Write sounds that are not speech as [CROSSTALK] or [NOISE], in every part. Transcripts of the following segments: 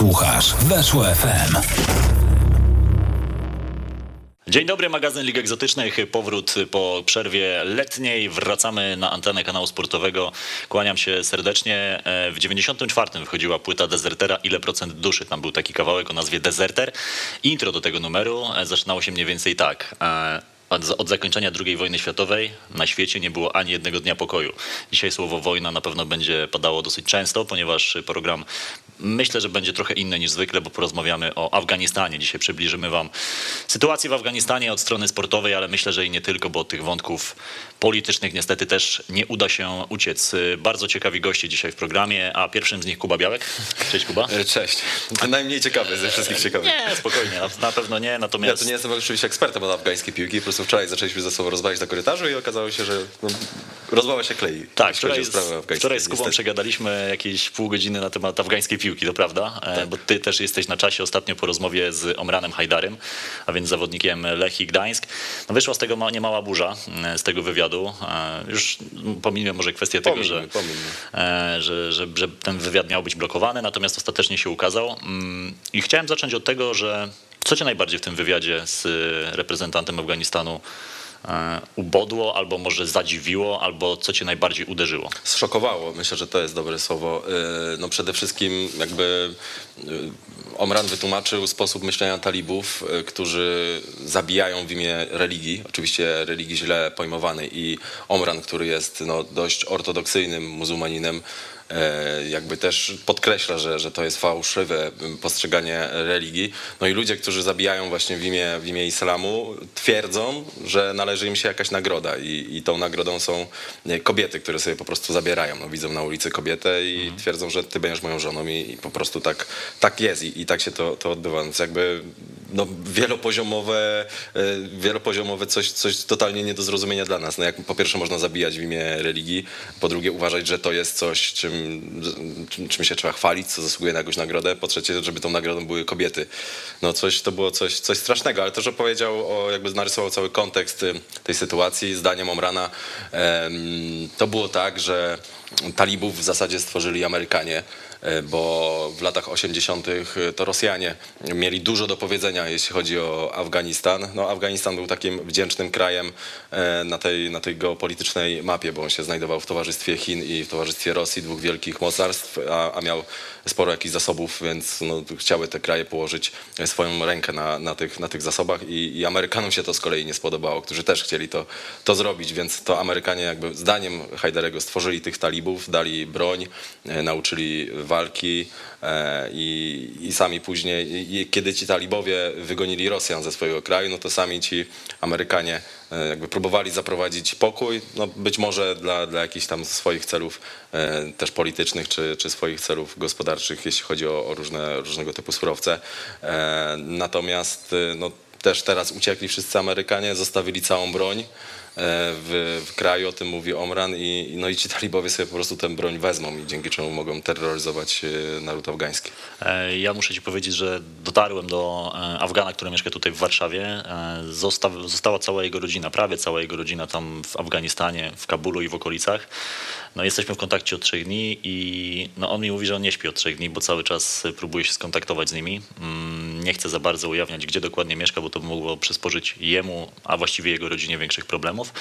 Słuchasz Weszło FM. Dzień dobry, magazyn Lig Egzotycznych. Powrót po przerwie letniej. Wracamy na antenę kanału sportowego. Kłaniam się serdecznie. W 94 wychodziła płyta Desertera Ile procent duszy? Tam był taki kawałek o nazwie Deserter. Intro do tego numeru zaczynało się mniej więcej tak. Od zakończenia II wojny światowej na świecie nie było ani jednego dnia pokoju. Dzisiaj słowo wojna na pewno będzie padało dosyć często, ponieważ program myślę, że będzie trochę inny niż zwykle, bo porozmawiamy o Afganistanie. Dzisiaj przybliżymy Wam sytuację w Afganistanie od strony sportowej, ale myślę, że i nie tylko, bo tych wątków politycznych niestety też nie uda się uciec. Bardzo ciekawi goście dzisiaj w programie, a pierwszym z nich Kuba Białek. Cześć Kuba. Cześć. Najmniej ciekawy ze wszystkich ciekawych. Nie, spokojnie, na pewno nie, natomiast... Ja to nie jestem oczywiście ekspertem od afgańskiej piłki, po prostu wczoraj zaczęliśmy ze sobą rozmawiać na korytarzu i okazało się, że no, rozmowa się klei. Tak, wczoraj, z, wczoraj z Kubą niestety. przegadaliśmy jakieś pół godziny na temat afgańskiej piłki, to prawda? E, tak. Bo ty też jesteś na czasie ostatnio po rozmowie z Omranem Hajdarem, a więc zawodnikiem Lechii Gdańsk. No wyszła z tego niemała burza, e, z tego wywiadu. E, już pomijmy może kwestię tego, że, że, że, że ten wywiad miał być blokowany, natomiast ostatecznie się ukazał. Mm, I chciałem zacząć od tego, że co cię najbardziej w tym wywiadzie z reprezentantem Afganistanu ubodło, albo może zadziwiło, albo co cię najbardziej uderzyło? Zszokowało, myślę, że to jest dobre słowo. E, no przede wszystkim jakby e, Omran wytłumaczył sposób myślenia talibów, którzy zabijają w imię religii, oczywiście religii źle pojmowanej i Omran, który jest no, dość ortodoksyjnym muzułmaninem, E, jakby też podkreśla, że, że to jest fałszywe postrzeganie religii. No i ludzie, którzy zabijają właśnie w imię, w imię islamu, twierdzą, że należy im się jakaś nagroda i, i tą nagrodą są kobiety, które sobie po prostu zabierają. No, widzą na ulicy kobietę i mhm. twierdzą, że ty będziesz moją żoną i, i po prostu tak, tak jest i, i tak się to, to odbywa. Więc jakby no, wielopoziomowe, e, wielopoziomowe coś, coś totalnie nie do zrozumienia dla nas. No, jak po pierwsze można zabijać w imię religii, po drugie uważać, że to jest coś, czym czym się trzeba chwalić, co zasługuje na jakąś nagrodę. Po trzecie, żeby tą nagrodą były kobiety. No coś, to było coś, coś strasznego, ale to, że powiedział, o, jakby narysował cały kontekst y, tej sytuacji, zdaniem Omrana, to było tak, że talibów w zasadzie stworzyli Amerykanie. E, bo w latach 80. to Rosjanie mieli dużo do powiedzenia, jeśli chodzi o Afganistan. No, Afganistan był takim wdzięcznym krajem e, na tej, na tej geopolitycznej mapie, bo on się znajdował w towarzystwie Chin i w towarzystwie Rosji, dwóch wielkich mocarstw, a, a miał sporo jakichś zasobów, więc no, chciały te kraje położyć swoją rękę na, na, tych, na tych zasobach i, i Amerykanom się to z kolei nie spodobało, którzy też chcieli to, to zrobić, więc to Amerykanie jakby zdaniem Hajdarego stworzyli tych talibów, dali broń, e, nauczyli walki e, i, i sami później, i kiedy ci talibowie wygonili Rosjan ze swojego kraju, no to sami ci Amerykanie e, jakby próbowali zaprowadzić pokój, no być może dla, dla jakichś tam swoich celów e, też politycznych, czy, czy swoich celów gospodarczych, jeśli chodzi o, o różne, różnego typu surowce. Natomiast no, też teraz uciekli wszyscy Amerykanie, zostawili całą broń. E, w, w, kraju, o tym mówi Omran i, no i ci talibowie sobie po prostu tę broń wezmą i dzięki czemu mogą terroryzować e, naród afgański. E, ja muszę ci powiedzieć, że dotarłem do Afgana, który mieszka tutaj w Warszawie. Zostaw, została cała jego rodzina, prawie cała jego rodzina tam w Afganistanie, w Kabulu i w okolicach. No jesteśmy w kontakcie od trzech dni i no on mi mówi, że on nie śpi od trzech dni, bo cały czas próbuje się skontaktować z nimi. Mm, nie chce za bardzo ujawniać, gdzie dokładnie mieszka, bo to mogło przysporzyć jemu, a właściwie jego rodzinie większych problemów.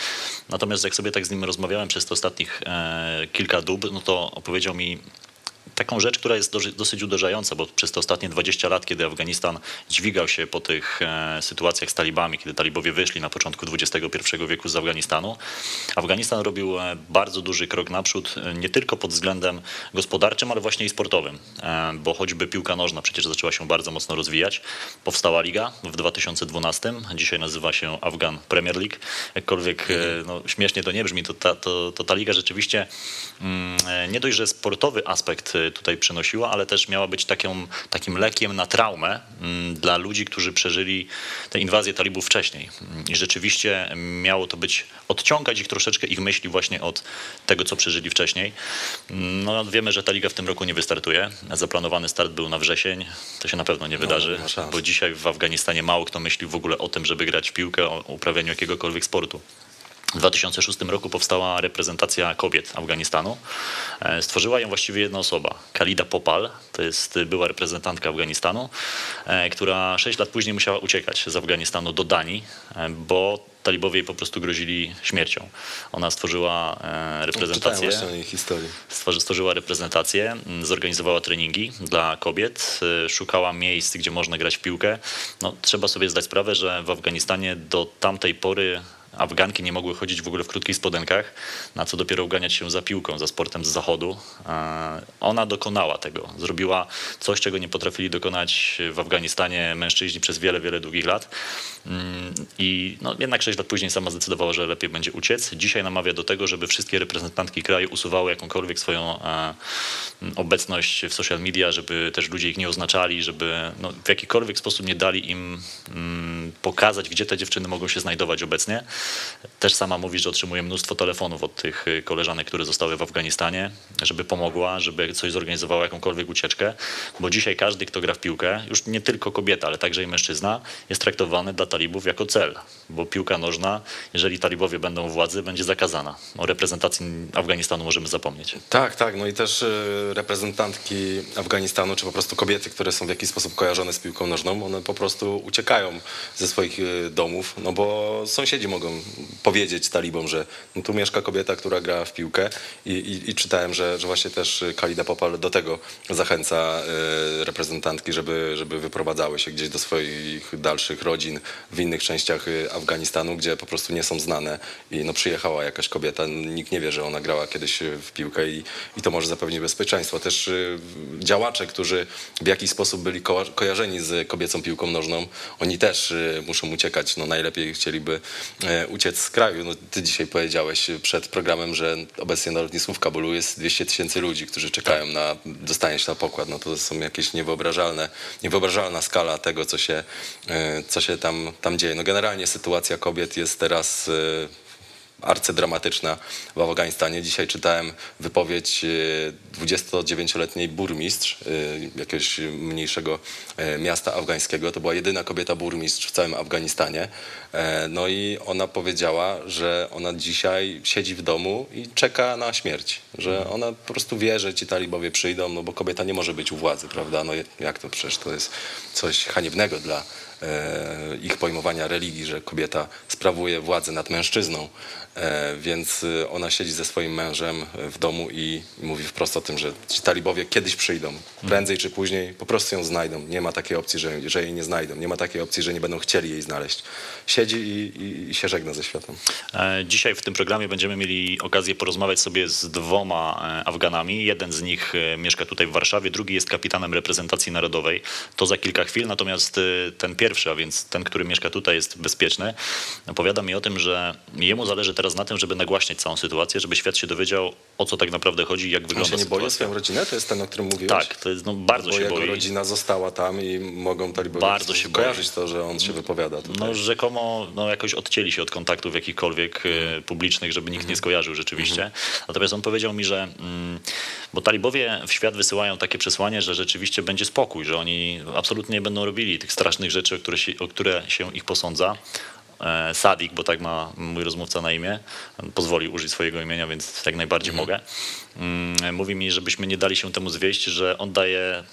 Natomiast jak sobie tak z nim rozmawiałem przez te ostatnich e, kilka dób, no to opowiedział mi taką rzecz, która jest dosyć uderzająca, bo przez te ostatnie 20 lat, kiedy Afganistan dźwigał się po tych e, sytuacjach z talibami, kiedy talibowie wyszli na początku XXI wieku z Afganistanu, Afganistan robił e, bardzo duży krok naprzód, e, nie tylko pod względem gospodarczym, ale właśnie i sportowym, bo choćby piłka nożna przecież zaczęła się bardzo mocno rozwijać. Powstała liga w 2012, dzisiaj nazywa się Afgan Premier League. Jakkolwiek no, śmiesznie to nie brzmi, to ta, to, to ta liga rzeczywiście mm, nie dość, że sportowy aspekt tutaj przynosiła, ale też miała być taką, takim lekiem na traumę mm, dla ludzi, którzy przeżyli tę inwazję talibów wcześniej. I rzeczywiście miało to być, odciągać ich troszeczkę, ich myśli właśnie od tego, co przeżyli wcześniej. No, wiemy, że ta liga w tym roku nie wystartuje. Zaplanowany start był na wrzesień. To się na pewno nie no, wydarzy, no, bo dzisiaj w Afganistanie mało kto myśli w ogóle o tym, żeby grać w piłkę, o uprawianiu jakiegokolwiek sportu. W 2006 roku powstała reprezentacja kobiet Afganistanu. E, stworzyła ją właściwie jedna osoba, Khalida Popal, to jest była reprezentantka Afganistanu, e, która 6 lat później musiała uciekać z Afganistanu do Danii, e, bo talibowie jej po prostu grozili śmiercią. Ona stworzyła reprezentację. Stworzyła reprezentację, zorganizowała treningi dla kobiet, szukała miejsc, gdzie można grać w piłkę. No, trzeba sobie zdać sprawę, że w Afganistanie do tamtej pory Afganki nie mogły chodzić w ogóle w krótkich spodenkach, na co dopiero uganiać się za piłką, za sportem z zachodu. E, ona dokonała tego. Zrobiła coś, czego nie potrafili dokonać w Afganistanie mężczyźni przez wiele, wiele długich lat. Mm, I no, jednak 6 lat później sama zdecydowała, że lepiej będzie uciec. Dzisiaj namawia do tego, żeby wszystkie reprezentantki kraju usuwały jakąkolwiek swoją e, obecność w social media, żeby też ludzie ich nie oznaczali, żeby no, w jakikolwiek sposób nie dali im mm, pokazać, gdzie te dziewczyny mogą się znajdować obecnie. Też sama mówi, że otrzymuje mnóstwo telefonów od tych y, koleżanek, które zostały w Afganistanie, żeby pomogła, żeby coś zorganizowała, jakąkolwiek ucieczkę, bo dzisiaj każdy, kto gra w piłkę, już nie tylko kobieta, ale także i mężczyzna, jest traktowany dla talibów jako cel, bo piłka nożna, jeżeli talibowie będą u władzy, będzie zakazana. O reprezentacji Afganistanu możemy zapomnieć. Tak, tak, no i też y, reprezentantki Afganistanu, czy po prostu kobiety, które są w jakiś sposób kojarzone z piłką nożną, one po prostu uciekają ze swoich y, domów, no bo sąsiedzi mogą mogą powiedzieć talibom, że no tu mieszka kobieta, która gra w piłkę i, i, i czytałem, że, że właśnie też Kalida Popal do tego zachęca y, reprezentantki, żeby, żeby wyprowadzały się gdzieś do swoich dalszych rodzin w innych częściach e, Afganistanu, gdzie po prostu nie są znane i no przyjechała jakaś kobieta, nikt nie wie, że ona grała kiedyś w piłkę i, i to może zapewnić bezpieczeństwo. Też y, działacze, którzy w jakiś sposób byli ko kojarzeni z kobiecą piłką nożną, oni też y, muszą uciekać, no najlepiej chcieliby uciec z kraju. No, ty dzisiaj powiedziałeś przed programem, że obecnie na lotnisku w Kabulu jest 200 tysięcy ludzi, którzy czekają tak. na dostanie się na pokład. No to są jakieś niewyobrażalne, niewyobrażalna skala tego, co się, e, co się tam, tam dzieje. No generalnie sytuacja kobiet jest teraz e, arcydramatyczna w Afganistanie. Dzisiaj czytałem wypowiedź 29-letniej e, burmistrz e, jakiegoś mniejszego e, miasta afgańskiego. To była jedyna kobieta burmistrz w całym Afganistanie. No i ona powiedziała, że ona dzisiaj siedzi w domu i czeka na śmierć. Że ona po prostu wie, że ci talibowie przyjdą, no bo kobieta nie może być u władzy, prawda? No jak to przecież to jest coś haniebnego dla ich pojmowania religii, że kobieta sprawuje władzę nad mężczyzną. E, więc y, ona siedzi ze swoim mężem w domu i mówi wprost o tym, że ci talibowie kiedyś przyjdą, prędzej czy później po prostu ją znajdą. Nie ma takiej opcji, że, że jej nie znajdą. Nie ma takiej opcji, że nie będą chcieli jej znaleźć. Siedzi i, i, i się żegna ze światem. E, dzisiaj w tym programie będziemy mieli okazję porozmawiać sobie z dwoma e, Afganami. Jeden z nich mieszka tutaj w Warszawie, drugi jest kapitanem reprezentacji narodowej. To za kilka chwil, natomiast ten pierwszy, a więc ten, który mieszka tutaj jest bezpieczny, opowiada mi o tym, że jemu zależy teraz na tym, żeby nagłaśniać całą sytuację, żeby świat się dowiedział, o co tak naprawdę chodzi i jak wygląda sytuacja. On się nie boi swoją rodzinę? To jest ten, o którym mówiłeś? Tak, to jest, no, bardzo Bo się jego boi. rodzina została tam i mogą talibowie bardzo się kojarzyć boi. to, że on się wypowiada tutaj. No rzekomo no, jakoś odcięli się od kontaktów jakichkolwiek mm. publicznych, żeby nikt mm. nie mhm. skojarzył rzeczywiście. Mm. Natomiast on powiedział mi, że mm, bo talibowie w świat wysyłają takie przesłanie, że rzeczywiście będzie spokój, że oni absolutnie nie będą robili tych strasznych rzeczy, o które się, o które się ich posądza. E, Sadik, bo tak ma mój rozmówca na imię, pozwoli użyć swojego imienia, więc jak najbardziej mhm. mogę. Mm, mówi mi, żebyśmy nie dali się temu zwieść, że on daje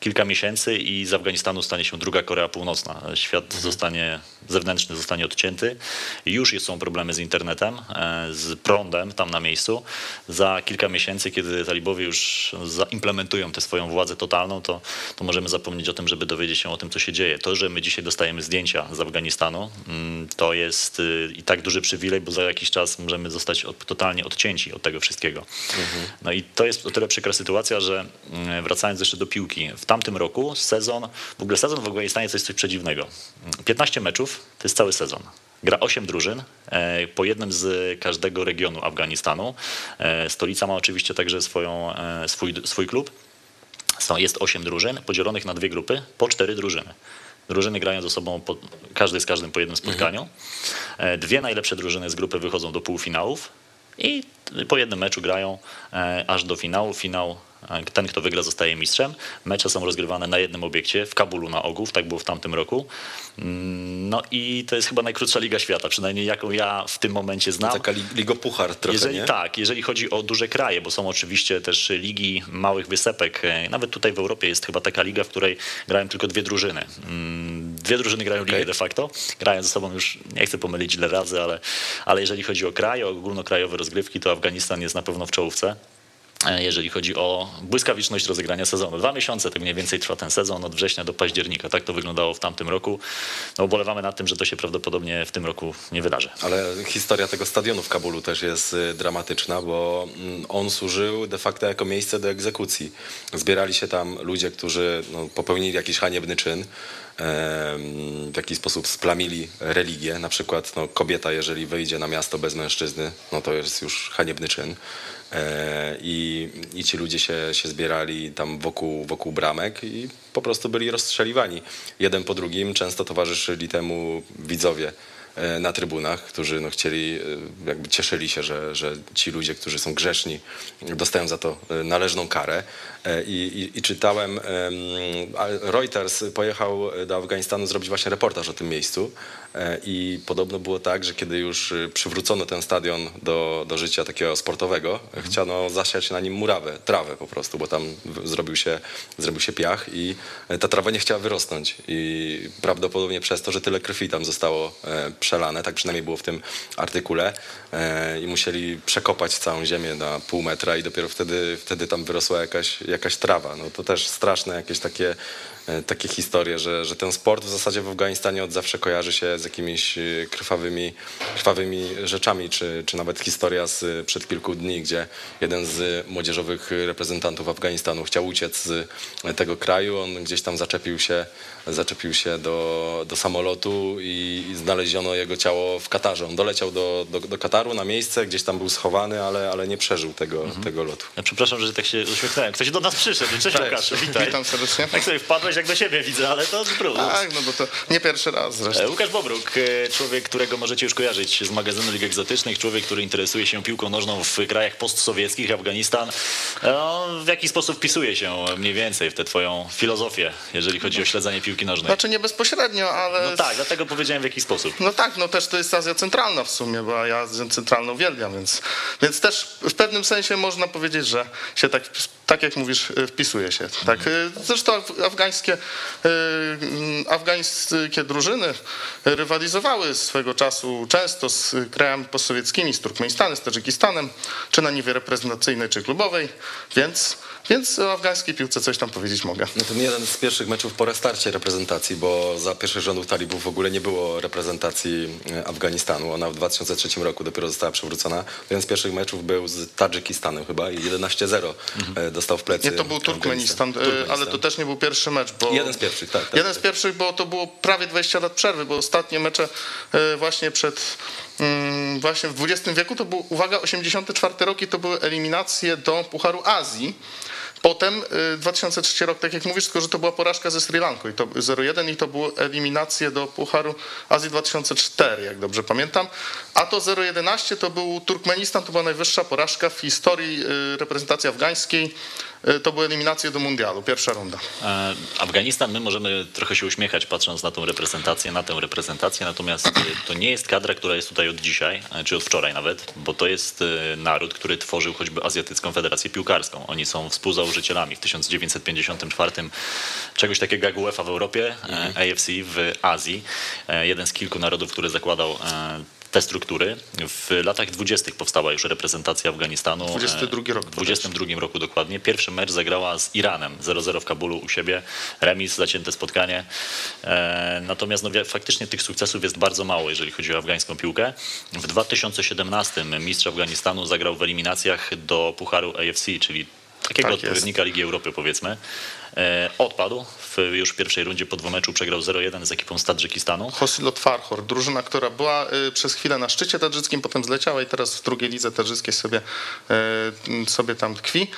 kilka miesięcy i z Afganistanu stanie się druga Korea Północna. Świat mhm. zostanie, zewnętrzny zostanie odcięty. Już są problemy z internetem, e, z prądem tam na miejscu. Za kilka miesięcy, kiedy talibowie już zaimplementują tę swoją władzę totalną, to, to możemy zapomnieć o tym, żeby dowiedzieć się o tym, co się dzieje. To, że my dzisiaj dostajemy zdjęcia z Afganistanu, mm, to jest y, i tak duży przywilej, bo za jakiś czas możemy zostać od, totalnie odcięci od tego wszystkiego. Mhm. No i to jest o tyle przykra sytuacja, że mm, wracając jeszcze do piłki, w tamtym roku sezon, w ogóle sezon w to jest coś przedziwnego. 15 meczów to jest cały sezon. Gra 8 drużyn, e, po jednym z każdego regionu Afganistanu. E, stolica ma oczywiście także swoją, e, swój, swój klub. Jest 8 drużyn podzielonych na dwie grupy, po 4 drużyny. Drużyny grają ze sobą, po, każdy z każdym po jednym spotkaniu. Dwie najlepsze drużyny z grupy wychodzą do półfinałów i po jednym meczu grają aż do finału. Finał ten, kto wygra, zostaje mistrzem. Mecze są rozgrywane na jednym obiekcie w Kabulu na Ogów, tak było w tamtym roku. Mm, no i to jest chyba najkrótsza liga świata, przynajmniej jaką ja w tym momencie znam. Taka ligopuchar trochę, jeżeli, nie? Tak, jeżeli chodzi o duże kraje, bo są oczywiście też ligi małych wysepek. E, nawet tutaj w Europie jest chyba taka liga, w której grają tylko dwie drużyny. Mm, dwie drużyny grają okay. ligę de facto. Grają ze sobą już, nie chcę pomylić ile razy, ale, ale jeżeli chodzi o kraje, o ogólnokrajowe rozgrywki, to Afganistan jest na pewno w czołówce. E, jeżeli chodzi o błyskawiczność rozegrania sezonu. Dwa miesiące tak mniej więcej trwa ten sezon, od września do października. Tak to wyglądało w tamtym roku. No, ubolewamy nad tym, że to się prawdopodobnie w tym roku nie wydarzy. Ale historia tego stadionu w Kabulu też jest y, dramatyczna, bo mm, on służył de facto jako miejsce do egzekucji. Zbierali się tam ludzie, którzy no, popełnili jakiś haniebny czyn w jakiś sposób splamili religię. Na przykład no, kobieta, jeżeli wyjdzie na miasto bez mężczyzny, no to jest już haniebny czyn. E, I, i ci ludzie się, się zbierali tam wokół, wokół bramek i po prostu byli rozstrzeliwani. Jeden po drugim często towarzyszyli temu widzowie na trybunach, którzy no, chcieli, e, jakby cieszyli się, że, że ci ludzie, którzy są grzeszni, dostają za to należną karę. I, i, I, czytałem, Reuters pojechał do Afganistanu zrobić właśnie reportaż o tym miejscu E, I podobno było tak, że kiedy już przywrócono ten stadion do, do życia takiego sportowego, mhm. chciano zasiać na nim murawę, trawę po prostu, bo tam zrobił się, zrobił się piach i e, ta trawa nie chciała wyrosnąć. I prawdopodobnie przez to, że tyle krwi tam zostało e, przelane, tak przynajmniej było w tym artykule, i musieli przekopać całą ziemię na pół metra i dopiero wtedy, wtedy tam wyrosła jakaś, jakaś trawa. No to też straszne jakieś takie E, takie historie, że, że ten sport w zasadzie w Afganistanie od zawsze kojarzy się z jakimiś e, krwawymi, krwawymi rzeczami, czy, czy nawet historia z przed kilku dni, gdzie jeden z młodzieżowych reprezentantów Afganistanu chciał uciec z tego kraju, on gdzieś tam zaczepił się, zaczepił się do, do samolotu i znaleziono jego ciało w Katarze. On doleciał do, do, do Kataru na miejsce, gdzieś tam był schowany, ale, ale nie przeżył tego, mhm. tego lotu. Ja przepraszam, że tak się uśmiechnąłem. Ktoś do nas przyszedł. Cześć Łukasz, witaj. Witam serdecznie. Tak sobie wpadłeś jak do siebie widzę, ale to trudno. Tak, no bo to nie pierwszy raz zresztą. E, Łukasz Bobruk, e, człowiek, którego możecie już kojarzyć z magazynu Lig Egzotycznych, człowiek, który interesuje się piłką nożną w krajach postsowieckich, Afganistan. No, w jaki sposób wpisuje się mniej więcej w tę twoją filozofię, jeżeli chodzi o śledzenie piłki nożnej? Znaczy nie bezpośrednio, ale... No tak, dlatego powiedziałem w jaki sposób. No tak, no też to jest Azja Centralna w sumie, bo ja Azję Centralną uwielbiam, więc, więc też w pewnym sensie można powiedzieć, że się tak tak jak mówisz, e, wpisuje się. Tak. E, zresztą afgańskie, e, afgańskie drużyny rywalizowały swego czasu często z krajami postsowieckimi, z Turkmenistanem, z Tadżykistanem, czy na niwie reprezentacyjnej, czy klubowej, więc więc o afgańskiej piłce coś tam powiedzieć mogę. No to jeden z pierwszych meczów po restarcie reprezentacji, bo za pierwszych rządów talibów w ogóle nie było reprezentacji e, Afganistanu. Ona w 2003 roku dopiero została przywrócona. Jeden z pierwszych meczów był z Tadżykistanem chyba i 11-0 mhm. dostał w plecy. Nie, to był Turkmenistan, Turkmenistan, ale to też nie był pierwszy mecz. Bo jeden z pierwszych, tak. tak jeden z pierwszych, bo to było prawie 20 lat przerwy, bo ostatnie mecze e, właśnie przed mm, właśnie w XX wieku to był, uwaga, 84 rok i to były eliminacje do Pucharu Azji. Potem 2003 y, rok, tak jak mówisz, tylko że to była porażka ze Sri Lanką i to 0-1 i to były eliminacje do Pucharu Azji 2004, jak dobrze pamiętam. A to 0-11 to był Turkmenistan, to była najwyższa porażka w historii y, reprezentacji afgańskiej to były eliminacje do mundialu, pierwsza runda. E, Afganistan, my możemy trochę się uśmiechać patrząc na tą reprezentację, na tę reprezentację, natomiast e, to nie jest kadra, która jest tutaj od dzisiaj, czy od wczoraj nawet, bo to jest naród, który tworzył choćby Azjatycką Federację Piłkarską. Oni są współzałożycielami w 1954 czegoś takiego jak UEFA w Europie, mhm. AFC w Azji. Jeden z kilku narodów, który zakładał te struktury. W latach 20. powstała już reprezentacja Afganistanu. 22 rok. W 22 roku dokładnie. Pierwszy mecz zagrała z Iranem 0-0 w Kabulu u siebie. Remis, zacięte spotkanie. E, natomiast no, faktycznie tych sukcesów jest bardzo mało, jeżeli chodzi o afgańską piłkę. W 2017 mistrz Afganistanu zagrał w eliminacjach do Pucharu AFC, czyli takiego tak odpowiednika Ligi Europy powiedzmy. E, odpadł. W już pierwszej rundzie po dwumeczu przegrał 0-1 z ekipą Tadżykistanu. Hosilot Farhor, drużyna, która była y, przez chwilę na szczycie tadżyckim, potem zleciała i teraz w drugiej lidze tadżyckiej sobie, y, sobie tam tkwi.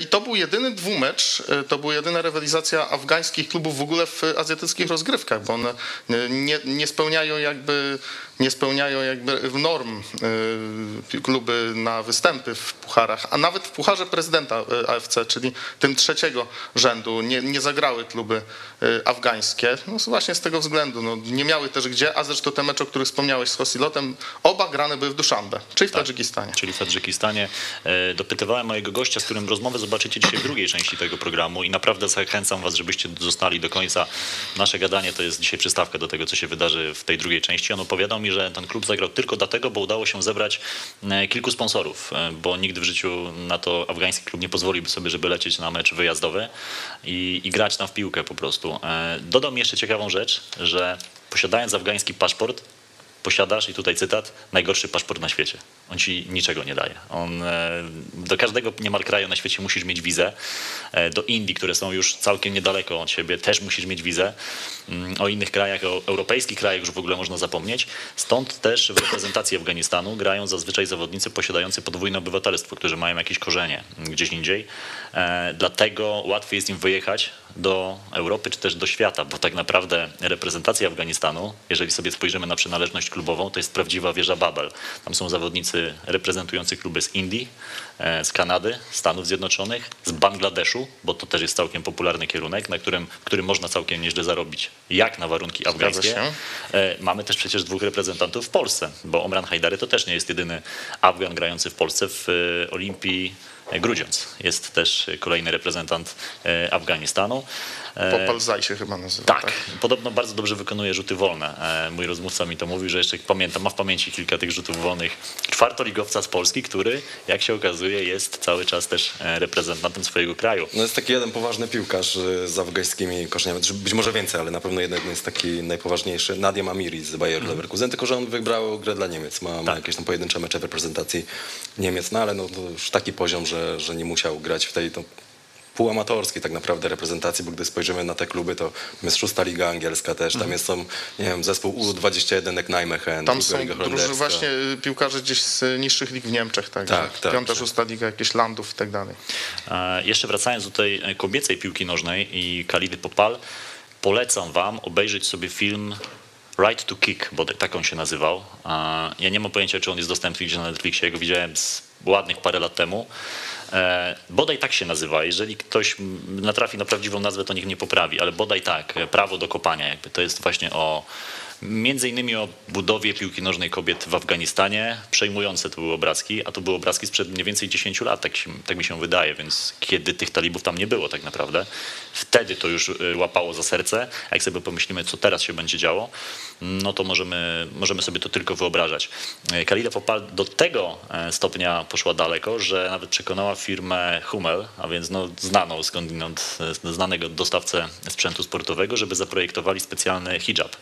I to był jedyny dwumecz, to była jedyna rywalizacja afgańskich klubów w ogóle w azjatyckich rozgrywkach, bo one nie, nie spełniają jakby nie spełniają jakby norm kluby na występy w pucharach, a nawet w pucharze prezydenta AFC, czyli tym trzeciego rzędu, nie, nie zagrały kluby y, afgańskie. No właśnie z tego względu. No, nie miały też gdzie, a zresztą te mecze, o których wspomniałeś z Hosilotem, oba grane były w Duszanbe, czyli w Tadżykistanie. Czyli w Tadżykistanie. E, Dopytywałem mojego gościa, z którym rozmowę zobaczycie dzisiaj w drugiej części tego programu i naprawdę zachęcam was, żebyście zostali do końca. Nasze gadanie to jest dzisiaj przystawka do tego, co się wydarzy w tej drugiej części. On opowiadał mi, że ten klub zagrał tylko dlatego, bo udało się zebrać e, kilku sponsorów, e, bo nigdy w życiu na to afgański klub nie pozwoliłby sobie, żeby lecieć na mecz wyjazdowy i, i grać tam w piłkę po prostu. E, Dodał mi jeszcze ciekawą rzecz, że posiadając afgański paszport, posiadasz, i tutaj cytat, najgorszy paszport na świecie. On ci niczego nie daje. On, e, do każdego niemal kraju na świecie musisz mieć wizę. E, Do Indii, które są już całkiem niedaleko od siebie, też musisz mieć wizę. Mm, O innych krajach, o europejskich krajach już w ogóle można zapomnieć. Stąd też w reprezentacji Afganistanu grają zazwyczaj zawodnicy posiadający podwójne obywatelstwo, którzy mają jakieś korzenie gdzieś indziej. E, Dlatego łatwiej jest im wyjechać do Europy czy też do świata, bo tak naprawdę reprezentacja Afganistanu, jeżeli sobie spojrzymy na przynależność klubową, to jest prawdziwa wieża Babel. Tam są zawodnicy reprezentujący kluby z Indii, e, z Kanady, Stanów Zjednoczonych, z Bangladeszu, bo to też jest całkiem popularny kierunek, na którym, którym można całkiem nieźle zarobić, jak na warunki afgańskie. E, Mamy też przecież dwóch reprezentantów w Polsce, bo Omran Hajdary to też nie jest jedyny Afgan grający w Polsce w e, Olimpii Grudziądz. Jest też kolejny reprezentant e, Afganistanu. E, Popal Zaj się chyba nazywa. tak, podobno bardzo dobrze wykonuje rzuty wolne. E, Mój rozmówca mi to mówił, że jeszcze pamiętam, ma w pamięci kilka tych rzutów wolnych. Czwartoligowca z Polski, który, jak się okazuje, jest cały czas też reprezentantem swojego kraju. No jest taki jeden poważny piłkarz z afgańskimi korzeniami, Znaczy, być może więcej, ale na pewno jeden jest taki najpoważniejszy, Nadia Amiri z Bayer Leverkusen, tylko że on wybrał grę dla Niemiec, ma, ma Tak. jakieś tam pojedyncze mecze w reprezentacji Niemiec, no ale no, to już taki poziom, że, że nie musiał grać w tej to półamatorskiej tak naprawdę reprezentacji, bo gdy spojrzymy na te kluby, to jest szósta liga angielska też, tam jest są, nie wiem, zespół U21 jak Nijmegen, Tam są liga druży holenderska. właśnie y, piłkarze gdzieś z niższych lig w Niemczech, tak, Tak, tak, piąta, tak. szósta liga, jakieś landów i tak dalej. E, Jeszcze wracając do tej e, kobiecej piłki nożnej i Kalidy Popal, polecam wam obejrzeć sobie film Right to Kick, bo tak on się nazywał. E, Ja nie mam pojęcia, czy on jest dostępny gdzieś na Netflixie, ja go widziałem z ładnych parę lat temu. E, Bodaj tak się nazywa. Jeżeli ktoś natrafi na prawdziwą nazwę, to niech mnie poprawi, ale bodaj tak, prawo do kopania jakby. To jest właśnie o Między innymi o budowie piłki nożnej kobiet w Afganistanie. Przejmujące to były obrazki, a to były obrazki sprzed mniej więcej 10 lat, tak, się, tak mi się wydaje, więc kiedy tych talibów tam nie było tak naprawdę. Wtedy to już y, łapało za serce. A jak sobie pomyślimy, co teraz się będzie działo, no to możemy, możemy sobie to tylko wyobrażać. Y, Kalida Popal do tego e, stopnia poszła daleko, że nawet przekonała firmę Hummel, a więc no, znaną skądinąd, e, znanego dostawcę sprzętu sportowego, żeby zaprojektowali specjalny hijab.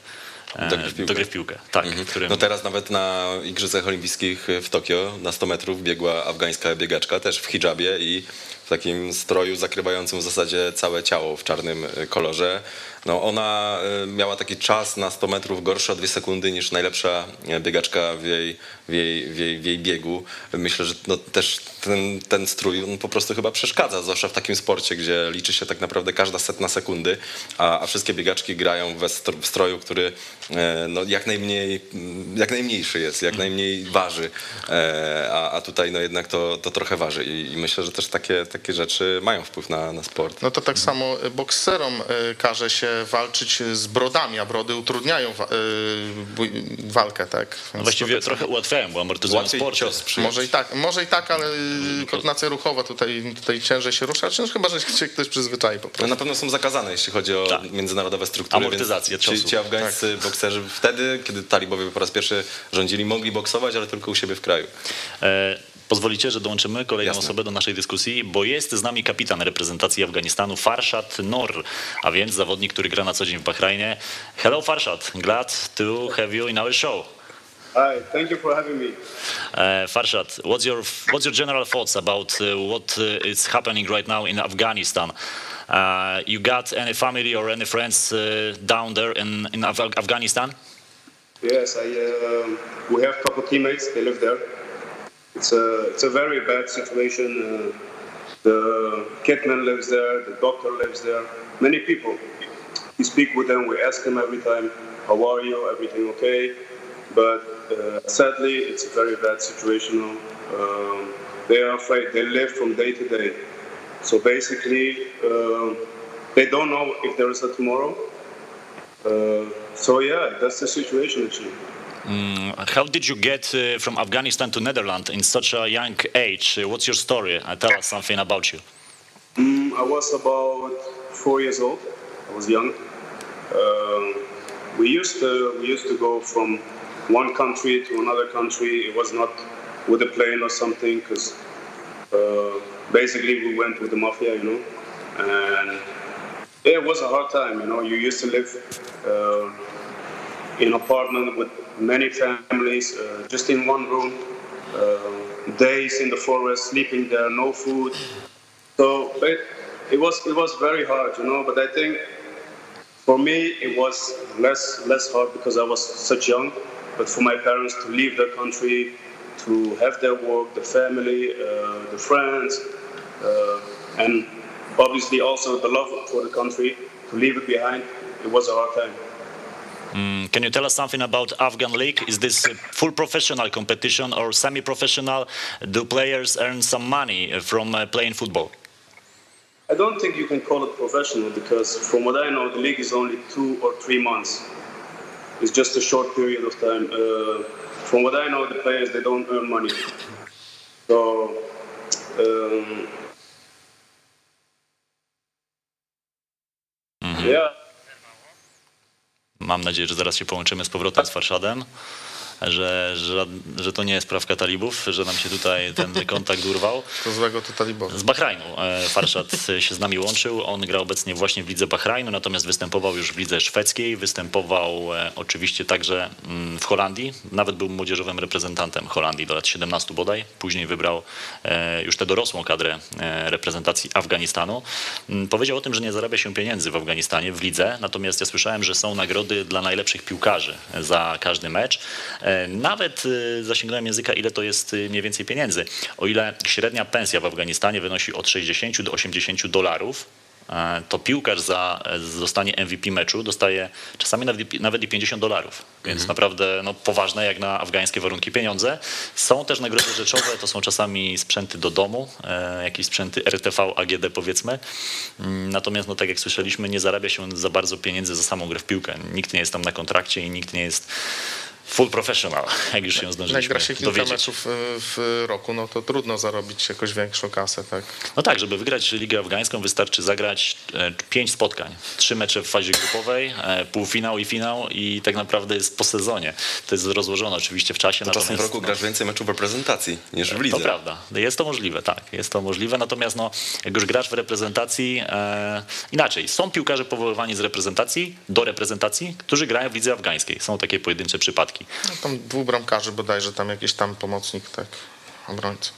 E, Do gry w piłkę. Do gry w piłkę, tak. w którym... No teraz nawet na Igrzyskach Olimpijskich w Tokio na 100 metrów biegła afgańska biegaczka, też w hijabie i w takim stroju zakrywającym w zasadzie całe ciało w czarnym kolorze. No ona y, miała taki czas na 100 metrów gorszy o 2 sekundy niż najlepsza y, biegaczka w jej, w jej, w jej, w jej biegu. Myślę, że no też ten, ten strój on po prostu chyba przeszkadza, zwłaszcza w takim sporcie, gdzie liczy się tak naprawdę każda setna sekundy, a, a wszystkie biegaczki grają w stroju, który e, no, jak, najmniej, mm, jak najmniejszy jest, jak najmniej waży, e, a, a tutaj no, jednak to, to trochę waży I, i myślę, że też takie, takie rzeczy mają wpływ na, na sport. No to tak samo bokserom y, każe się walczyć z brodami, a brody utrudniają wa- y, walkę, tak? No właściwie to tak trochę ułatwiają, bo amortyzują sport. cios. Może i tak, może i tak, ale y, koordynacja ruchowa tutaj, tutaj ciężej się rusza, czy chyba, że [LAUGHS] się ktoś przyzwyczai po No, prostu. na pewno są zakazane, jeśli chodzi o Tak. międzynarodowe struktury. Amortyzację więc ci, ciosu. ci afgańscy bokserzy wtedy, kiedy talibowie po raz pierwszy rządzili, mogli boksować, ale tylko u siebie w kraju. E, Pozwolicie, że dołączymy kolejną Jasne. osobę do naszej dyskusji, bo jest z nami kapitan reprezentacji Afganistanu Farshad Nor, a więc zawodnik, który gra na co dzień w Bahrajnie. Hello Farshad, glad to have you in our show. Hi, thank you for having me. Uh, Farshad, what's your what's your general thoughts about uh, what uh, is happening right now in Afghanistan? Uh, you got any family or any friends uh, down there in, in Af Afghanistan? Yes, I, uh, we have a couple teammates. They live there. It's a it's a very bad situation. Uh, the kitman lives there. The doctor lives there. Many people. We speak with them. We ask them every time, "How are you? Everything okay?" But uh, sadly, it's a very bad situation. Um, they are afraid. They live from day to day. So basically, uh, they don't know if there is a tomorrow. Uh, so yeah, that's the situation actually. Mm, how did you get uh, from Afghanistan to Netherlands in such a young age? Uh, what's your story? Uh, tell us something about you. Mm, I was about four years old. I was young. Um, we used to we used to go from one country to another country. It was not with a plane or something because uh, basically we went with the mafia, you know, and it was a hard time. You know, you used to live uh, in an apartment with many families, uh, just in one room, uh, days in the forest, sleeping there, no food. So it, it was it was very hard, you know. But I think for me it was less less hard because I was such young. But for my parents to leave their country, to have their work, the family, uh, the friends, uh, and obviously also the love for the country, to leave it behind, it was a hard time. Mm, can you tell us something about Afghan League? Is this a full professional competition or semi-professional? Do players earn some money from uh, playing football? I don't think you can call it professional because, from what I know, the league is only two or three months. It's just a short period of time. Uh, from what I know, the players they don't earn money. So um, yeah. Mam nadzieję, że zaraz się połączymy z powrotem z Farszadem. Że, że, że to nie jest sprawka talibów, że nam się tutaj ten [LAUGHS] kontakt urwał. To złego to talibowi. Z Bahrajnu e, Farszad się z nami łączył. On gra obecnie właśnie w lidze Bahrajnu, natomiast występował już w lidze szwedzkiej. Występował e, oczywiście także mm, w Holandii. Nawet był młodzieżowym reprezentantem Holandii do lat 17 bodaj. Później wybrał e, już tę dorosłą kadrę reprezentacji Afganistanu. Mm, powiedział o tym, że nie zarabia się pieniędzy w Afganistanie, w lidze. Natomiast ja słyszałem, że są nagrody dla najlepszych piłkarzy za każdy mecz. Nawet zasięgnąłem języka, ile to jest mniej więcej pieniędzy. O ile średnia pensja w Afganistanie wynosi od 60 do 80 dolarów, to piłkarz za zostanie MVP meczu dostaje czasami nawet, i 50 dolarów. Więc mhm. naprawdę no, poważne jak na afgańskie warunki pieniądze. Są też nagrody rzeczowe, to są czasami sprzęty do domu, e, jakieś sprzęty RTV, AGD powiedzmy. Mm, natomiast no, tak jak słyszeliśmy, nie zarabia się za bardzo pieniędzy za samą grę w piłkę. Nikt nie jest tam na kontrakcie i nikt nie jest full professional, [LAUGHS] jak już się zdążyliśmy Jak gra się kilka dowiedzieć. meczów e, w roku, no to trudno zarobić jakoś większą kasę, tak? No tak, żeby wygrać Ligę Afgańską wystarczy zagrać e, pięć spotkań. Trzy mecze w fazie grupowej, e, półfinał i finał i tak naprawdę jest po sezonie. To jest rozłożone oczywiście w czasie. To czasem w roku grasz więcej meczów w reprezentacji niż w lidze. To prawda, jest to możliwe, tak, jest to możliwe, natomiast no, jak już grasz w reprezentacji, e, inaczej, są piłkarze powoływani z reprezentacji do reprezentacji, którzy grają w lidze afgańskiej. Są takie pojedyncze przypadki. No, tam dwóch bramkarzy bodajże, tam jakiś tam pomocnik, tak, obrońca.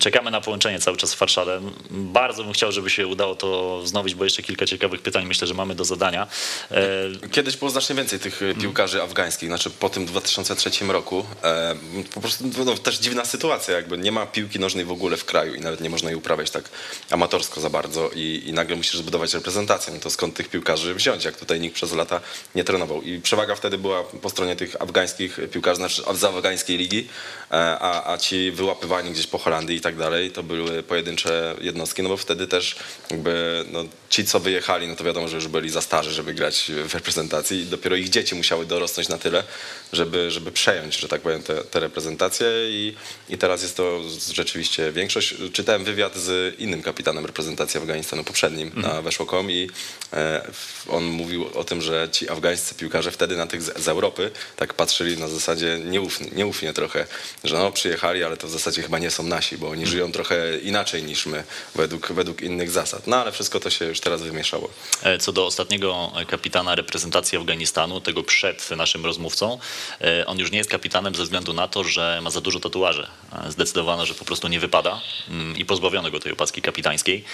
Czekamy na połączenie cały czas z Farszadem. Bardzo bym chciał, żeby się udało to wznowić, bo jeszcze kilka ciekawych pytań myślę, że mamy do zadania. E, Kiedyś było znacznie więcej tych e, piłkarzy afgańskich, znaczy po tym 2003 roku. E, po prostu no, też dziwna sytuacja, jakby nie ma piłki nożnej w ogóle w kraju i nawet nie można jej uprawiać tak amatorsko za bardzo i, i nagle musisz zbudować reprezentację. No to skąd tych piłkarzy wziąć, jak tutaj nikt przez lata nie trenował. I przewaga wtedy była po stronie tych afgańskich piłkarzy, znaczy z afgańskiej ligi, a, a ci wyłapywani gdzieś po Holandii i tak dalej, to były pojedyncze jednostki, no bo wtedy też jakby no, ci, co wyjechali, no to wiadomo, że już byli za starzy, żeby grać w reprezentacji i dopiero ich dzieci musiały dorosnąć na tyle, żeby, żeby przejąć, że tak powiem, te, te reprezentacje i, i teraz jest to rzeczywiście większość. Czytałem wywiad z innym kapitanem reprezentacji Afganistanu poprzednim mhm. na Weszło.com i e, on mówił o tym, że ci afgańscy piłkarze wtedy na tych z, z Europy tak patrzyli na zasadzie nieufnie, nieufnie trochę, że no przyjechali, ale to w zasadzie chyba nie są nasi, bo oni żyją trochę inaczej niż my, według, według innych zasad. No ale wszystko to się już teraz wymieszało. E, co do ostatniego kapitana reprezentacji Afganistanu, tego przed naszym rozmówcą, e, on już nie jest kapitanem ze względu na to, że ma za dużo tatuaży. E, zdecydowano, że po prostu nie wypada mm, i pozbawiono go tej opaski kapitańskiej.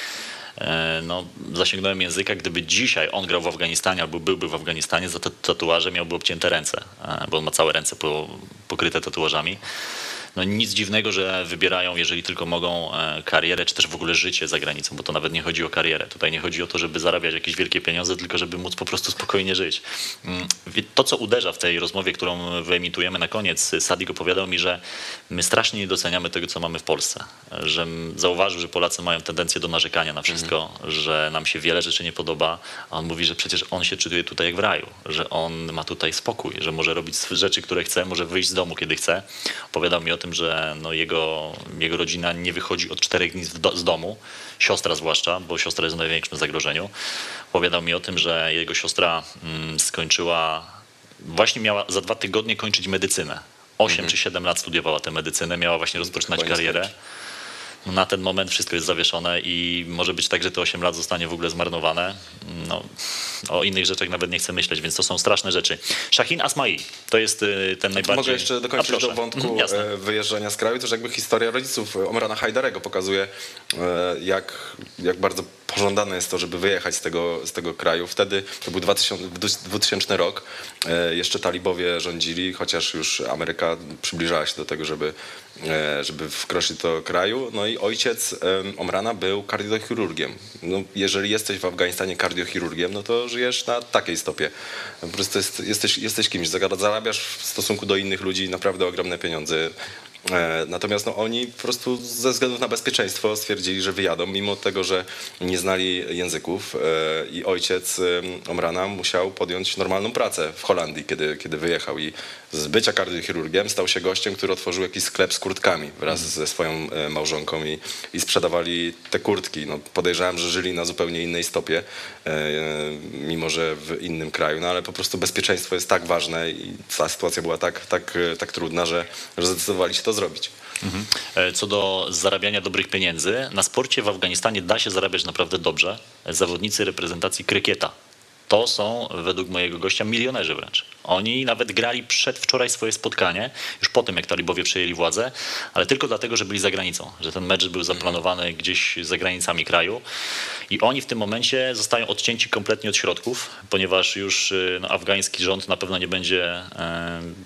no, zasięgnąłem języka, gdyby dzisiaj on grał w Afganistanie albo byłby w Afganistanie, za te tatuaże miałby obcięte ręce, bo on ma całe ręce pokryte tatuażami no nic dziwnego, że wybierają, jeżeli tylko mogą, e, karierę, czy też w ogóle życie za granicą, bo to nawet nie chodzi o karierę. Tutaj nie chodzi o to, żeby zarabiać jakieś wielkie pieniądze, tylko żeby móc po prostu spokojnie żyć. Mm, to, co uderza w tej rozmowie, którą wyemitujemy na koniec, Sadik opowiadał mi, że my strasznie nie doceniamy tego, co mamy w Polsce. Że zauważył, że Polacy mają tendencję do narzekania na wszystko, mhm. że nam się wiele rzeczy nie podoba, a on mówi, że przecież on się czuje tutaj jak w raju, że on ma tutaj spokój, że może robić rzeczy, które chce, może wyjść z domu, kiedy chce. Opowiadał mi o tym, że no jego, jego rodzina nie wychodzi od czterech dni z domu, siostra zwłaszcza, bo siostra jest w największym zagrożeniu. Opowiadał mi o tym, że jego siostra mm, skończyła, właśnie miała za dwa tygodnie kończyć medycynę. Osiem mhm. czy siedem lat studiowała tę medycynę, miała właśnie rozpoczynać karierę na ten moment wszystko jest zawieszone i może być tak, że te 8 lat zostanie w ogóle zmarnowane. No, o innych rzeczach nawet nie chcę myśleć, więc to są straszne rzeczy. Shahin Asmai to jest y, ten najbardziej... Mogę jeszcze dokończyć do wątku mhm, e, wyjeżdżania z kraju, też jakby historia rodziców Omrana Hajdarego pokazuje, e, jak, jak bardzo pożądane jest to, żeby wyjechać z tego, z tego kraju. Wtedy, to był 2000, 2000 rok, e, jeszcze talibowie rządzili, chociaż już Ameryka przybliżała się do tego, żeby, e, żeby wkroczyć do kraju. No i ojciec Omrana był kardiochirurgiem. No, jeżeli jesteś w Afganistanie kardiochirurgiem, no to żyjesz na takiej stopie. Po prostu jest, jesteś, jesteś kimś, zarabiasz w stosunku do innych ludzi naprawdę ogromne pieniądze. E, natomiast no, oni po prostu ze względów na bezpieczeństwo stwierdzili, że wyjadą, mimo tego, że nie znali języków e, i ojciec Omrana musiał podjąć normalną pracę w Holandii, kiedy, kiedy wyjechał i z bycia kardiochirurgiem stał się gościem, który otworzył jakiś sklep z kurtkami wraz mhm. ze swoją e, małżonką i, i sprzedawali te kurtki. No, podejrzewam, że żyli na zupełnie innej stopie, mimo że w innym kraju, no ale po prostu bezpieczeństwo jest tak ważne i ta sytuacja była tak, tak, tak trudna, że, że zdecydowali się to zrobić. Mhm. E, co do zarabiania dobrych pieniędzy, na sporcie w Afganistanie da się zarabiać naprawdę dobrze. Zawodnicy reprezentacji krykieta to są według mojego gościa milionerzy wręcz. Oni nawet grali przedwczoraj swoje spotkanie, już po tym jak talibowie przejęli władzę, ale tylko dlatego, że byli za granicą, że ten mecz był zaplanowany gdzieś za granicami kraju i oni w tym momencie zostają odcięci kompletnie od środków, ponieważ już y, no, afgański rząd na pewno nie będzie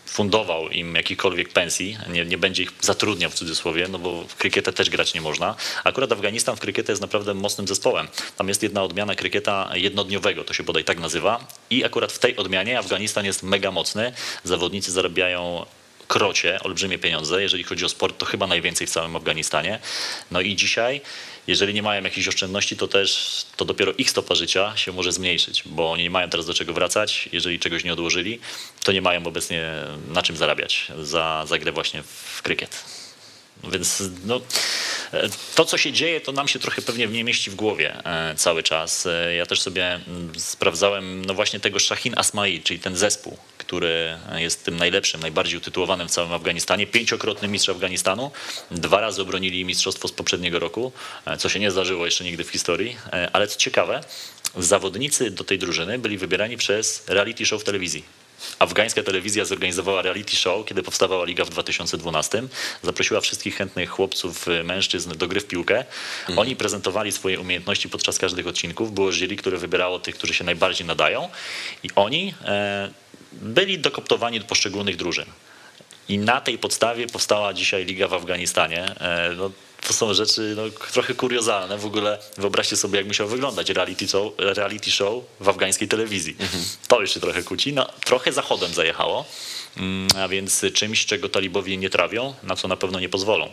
fundował im jakichkolwiek pensji, nie, nie będzie ich zatrudniał w cudzysłowie, no bo w krykietę też grać nie można. Akurat Afganistan w krykietę jest naprawdę mocnym zespołem. Tam jest jedna odmiana krykieta jednodniowego, to się bodaj tak nazywa i akurat w tej odmianie Afganistan jest mega mocny. Zawodnicy zarabiają krocie, olbrzymie pieniądze. Jeżeli chodzi o sport, to chyba najwięcej w całym Afganistanie. No i dzisiaj, jeżeli nie mają jakichś oszczędności, to też to dopiero ich stopa życia się może zmniejszyć, bo oni nie mają teraz do czego wracać. Jeżeli czegoś nie odłożyli, to nie mają obecnie na czym zarabiać za, za grę właśnie w krykiet. Więc no, to, co się dzieje, to nam się trochę pewnie nie mieści w głowie e, cały czas. E, ja też sobie sprawdzałem no właśnie tego Shahin Asmai, czyli ten zespół, który jest tym najlepszym, najbardziej utytułowanym w całym Afganistanie. Pięciokrotny mistrz Afganistanu. Dwa razy obronili mistrzostwo z poprzedniego roku, e, co się nie zdarzyło jeszcze nigdy w historii. Ale co ciekawe, zawodnicy do tej drużyny byli wybierani przez reality show w telewizji. Afgańska telewizja zorganizowała reality show, kiedy powstawała liga w 2012. Zaprosiła wszystkich chętnych chłopców, mężczyzn do gry w piłkę. Mhm. Oni prezentowali swoje umiejętności podczas każdych odcinków. Było jury, które wybierało tych, którzy się najbardziej nadają i oni e, byli dokoptowani do poszczególnych drużyn. I na tej podstawie powstała dzisiaj liga w Afganistanie. E, no, to są rzeczy no, trochę kuriozalne. W ogóle wyobraźcie sobie, jak musiał wyglądać reality show, reality show w afgańskiej telewizji. Mhm. To jeszcze trochę kłóci. No, trochę zachodem zajechało, mm, a więc czymś, czego talibowie nie trawią, na co na pewno nie pozwolą.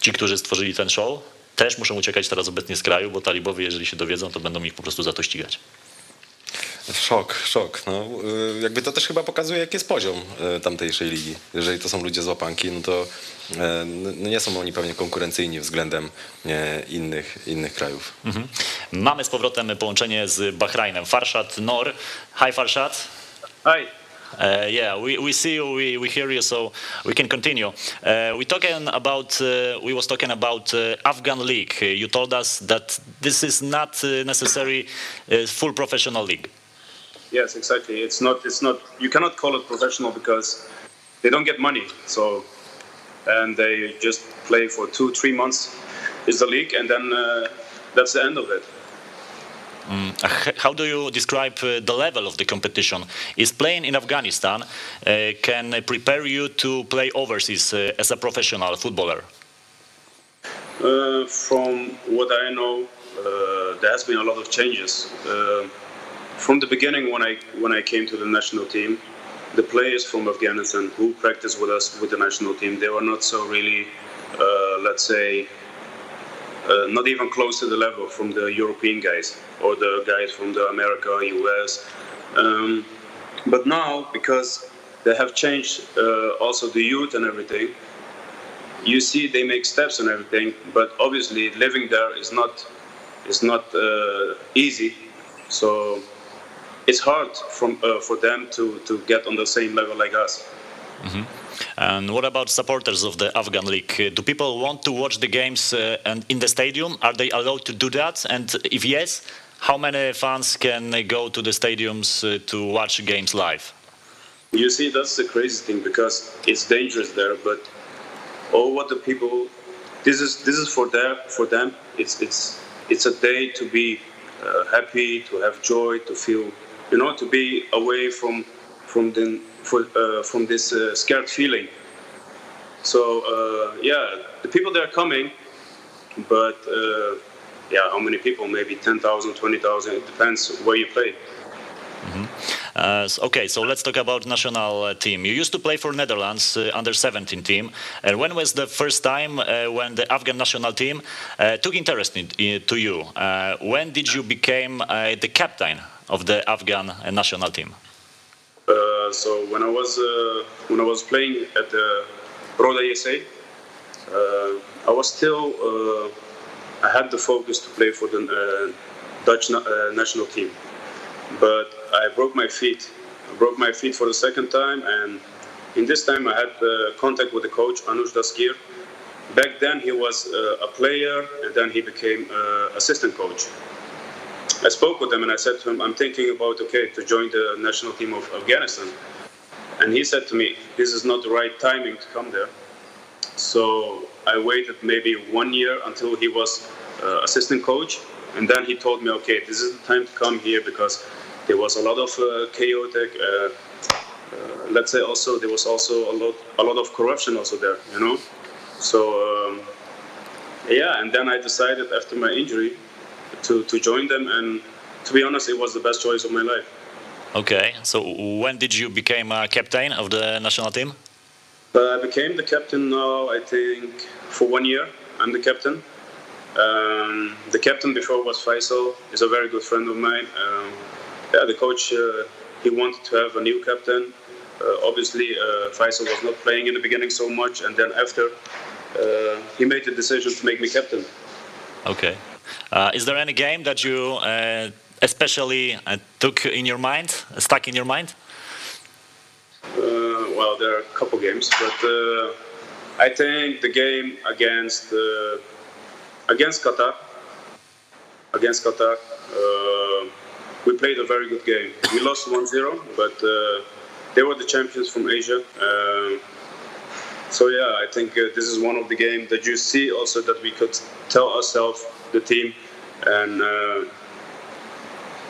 Ci, którzy stworzyli ten show, też muszą uciekać teraz obecnie z kraju, bo talibowie, jeżeli się dowiedzą, to będą ich po prostu za to ścigać. Szok, szok. No, y, jakby to też chyba pokazuje, jaki jest poziom y, tamtejszej ligi. Jeżeli to są ludzie z łapanki, no to y, no nie są oni pewnie konkurencyjni względem innych, innych krajów. Mhm. Mamy z powrotem połączenie z Bahrajnem. Farshad Nor. Hi Farshad. Hi. Uh, yeah, we, we see you, we, we hear you, so we can continue. Uh, we talking about uh, we was talking about uh, Afghan league. you told us that this is not uh, necessary uh, full professional league. Yes, exactly. It's not. It's not. You cannot call it professional because they don't get money. So, and they just play for two, three months is the league, and then that's the end of it. Mm. How do you describe uh, the level of the competition? Is playing in Afghanistan uh, can prepare you to play overseas uh, as a professional footballer? Uh, from what I know, uh, there has been a lot of changes. Uh, from the beginning, when I when I came to the national team, the players from Afghanistan who practiced with us with the national team, they were not so really, let's say, uh, not even close to the level from the European guys or the guys from the America, US. Um, but now, because they have changed uh, also the youth and everything, you see they make steps and everything. But obviously, living there is not is not uh, easy. So it's hard from uh, for them to to get on the same level like us. Mm-hmm. And what about supporters of the Afghan League? Do people want to watch the games uh, and in the stadium? Are they allowed to do that? And if yes, how many fans can go to the stadiums uh, to watch games live? You see, that's the crazy thing because it's dangerous there. But all what the people, this is this is for them. For them, it's it's it's a day to be uh, happy, to have joy, to feel, you know, to be away from from the for, uh, from this uh, scared feeling. So uh, yeah, the people that are coming, but yeah, how many people? Maybe 10,000, 20,000. It depends where you play. Mm-hmm. Uh, okay, so let's talk about national uh, team. You used to play for Netherlands uh, under 17 team. And when was the first time when the Afghan national team took interest in, in, to you? when did you become the captain of the Afghan national team? Uh, so when I was uh, when I was playing at the Roda ESA, uh, I was still I had the focus to play for the Dutch national team, but I broke my feet. I broke my feet for the second time, and in this time I had contact with the coach Anush Daskir. Back then he was a player, and then he became assistant coach. I spoke with him and I said to him, I'm thinking about, okay, to join the national team of Afghanistan. And he said to me, this is not the right timing to come there. So I waited maybe one year until he was uh, assistant coach. And then he told me, okay, this is the time to come here because there was a lot of uh, chaotic, uh, uh let's say also, there was also a lot, a lot of corruption also there, you know? So, um, yeah, and then I decided after my injury to, to join them. And to be honest, it was the best choice of my life. Okay, so when did you become a captain of the national team? Uh, I became the captain now, I think, for one year. I'm the captain. Um, the captain before was Faisal. He's a very good friend of mine. Um, yeah, the coach, uh, he wanted to have a new captain. Uh, obviously, uh, Faisal was not playing in the beginning so much, and then after, uh, he made the decision to make me captain. Okay. Uh, is there any game that you uh, especially uh, took in your mind, stuck in your mind? well, there are a couple games, but I think the game against against Qatar, against Qatar, we played a very good game. We lost 1-0, but they were the champions from Asia. Uh, so yeah, I think uh, this is one of the games that you see also that we could tell ourselves the team, and uh,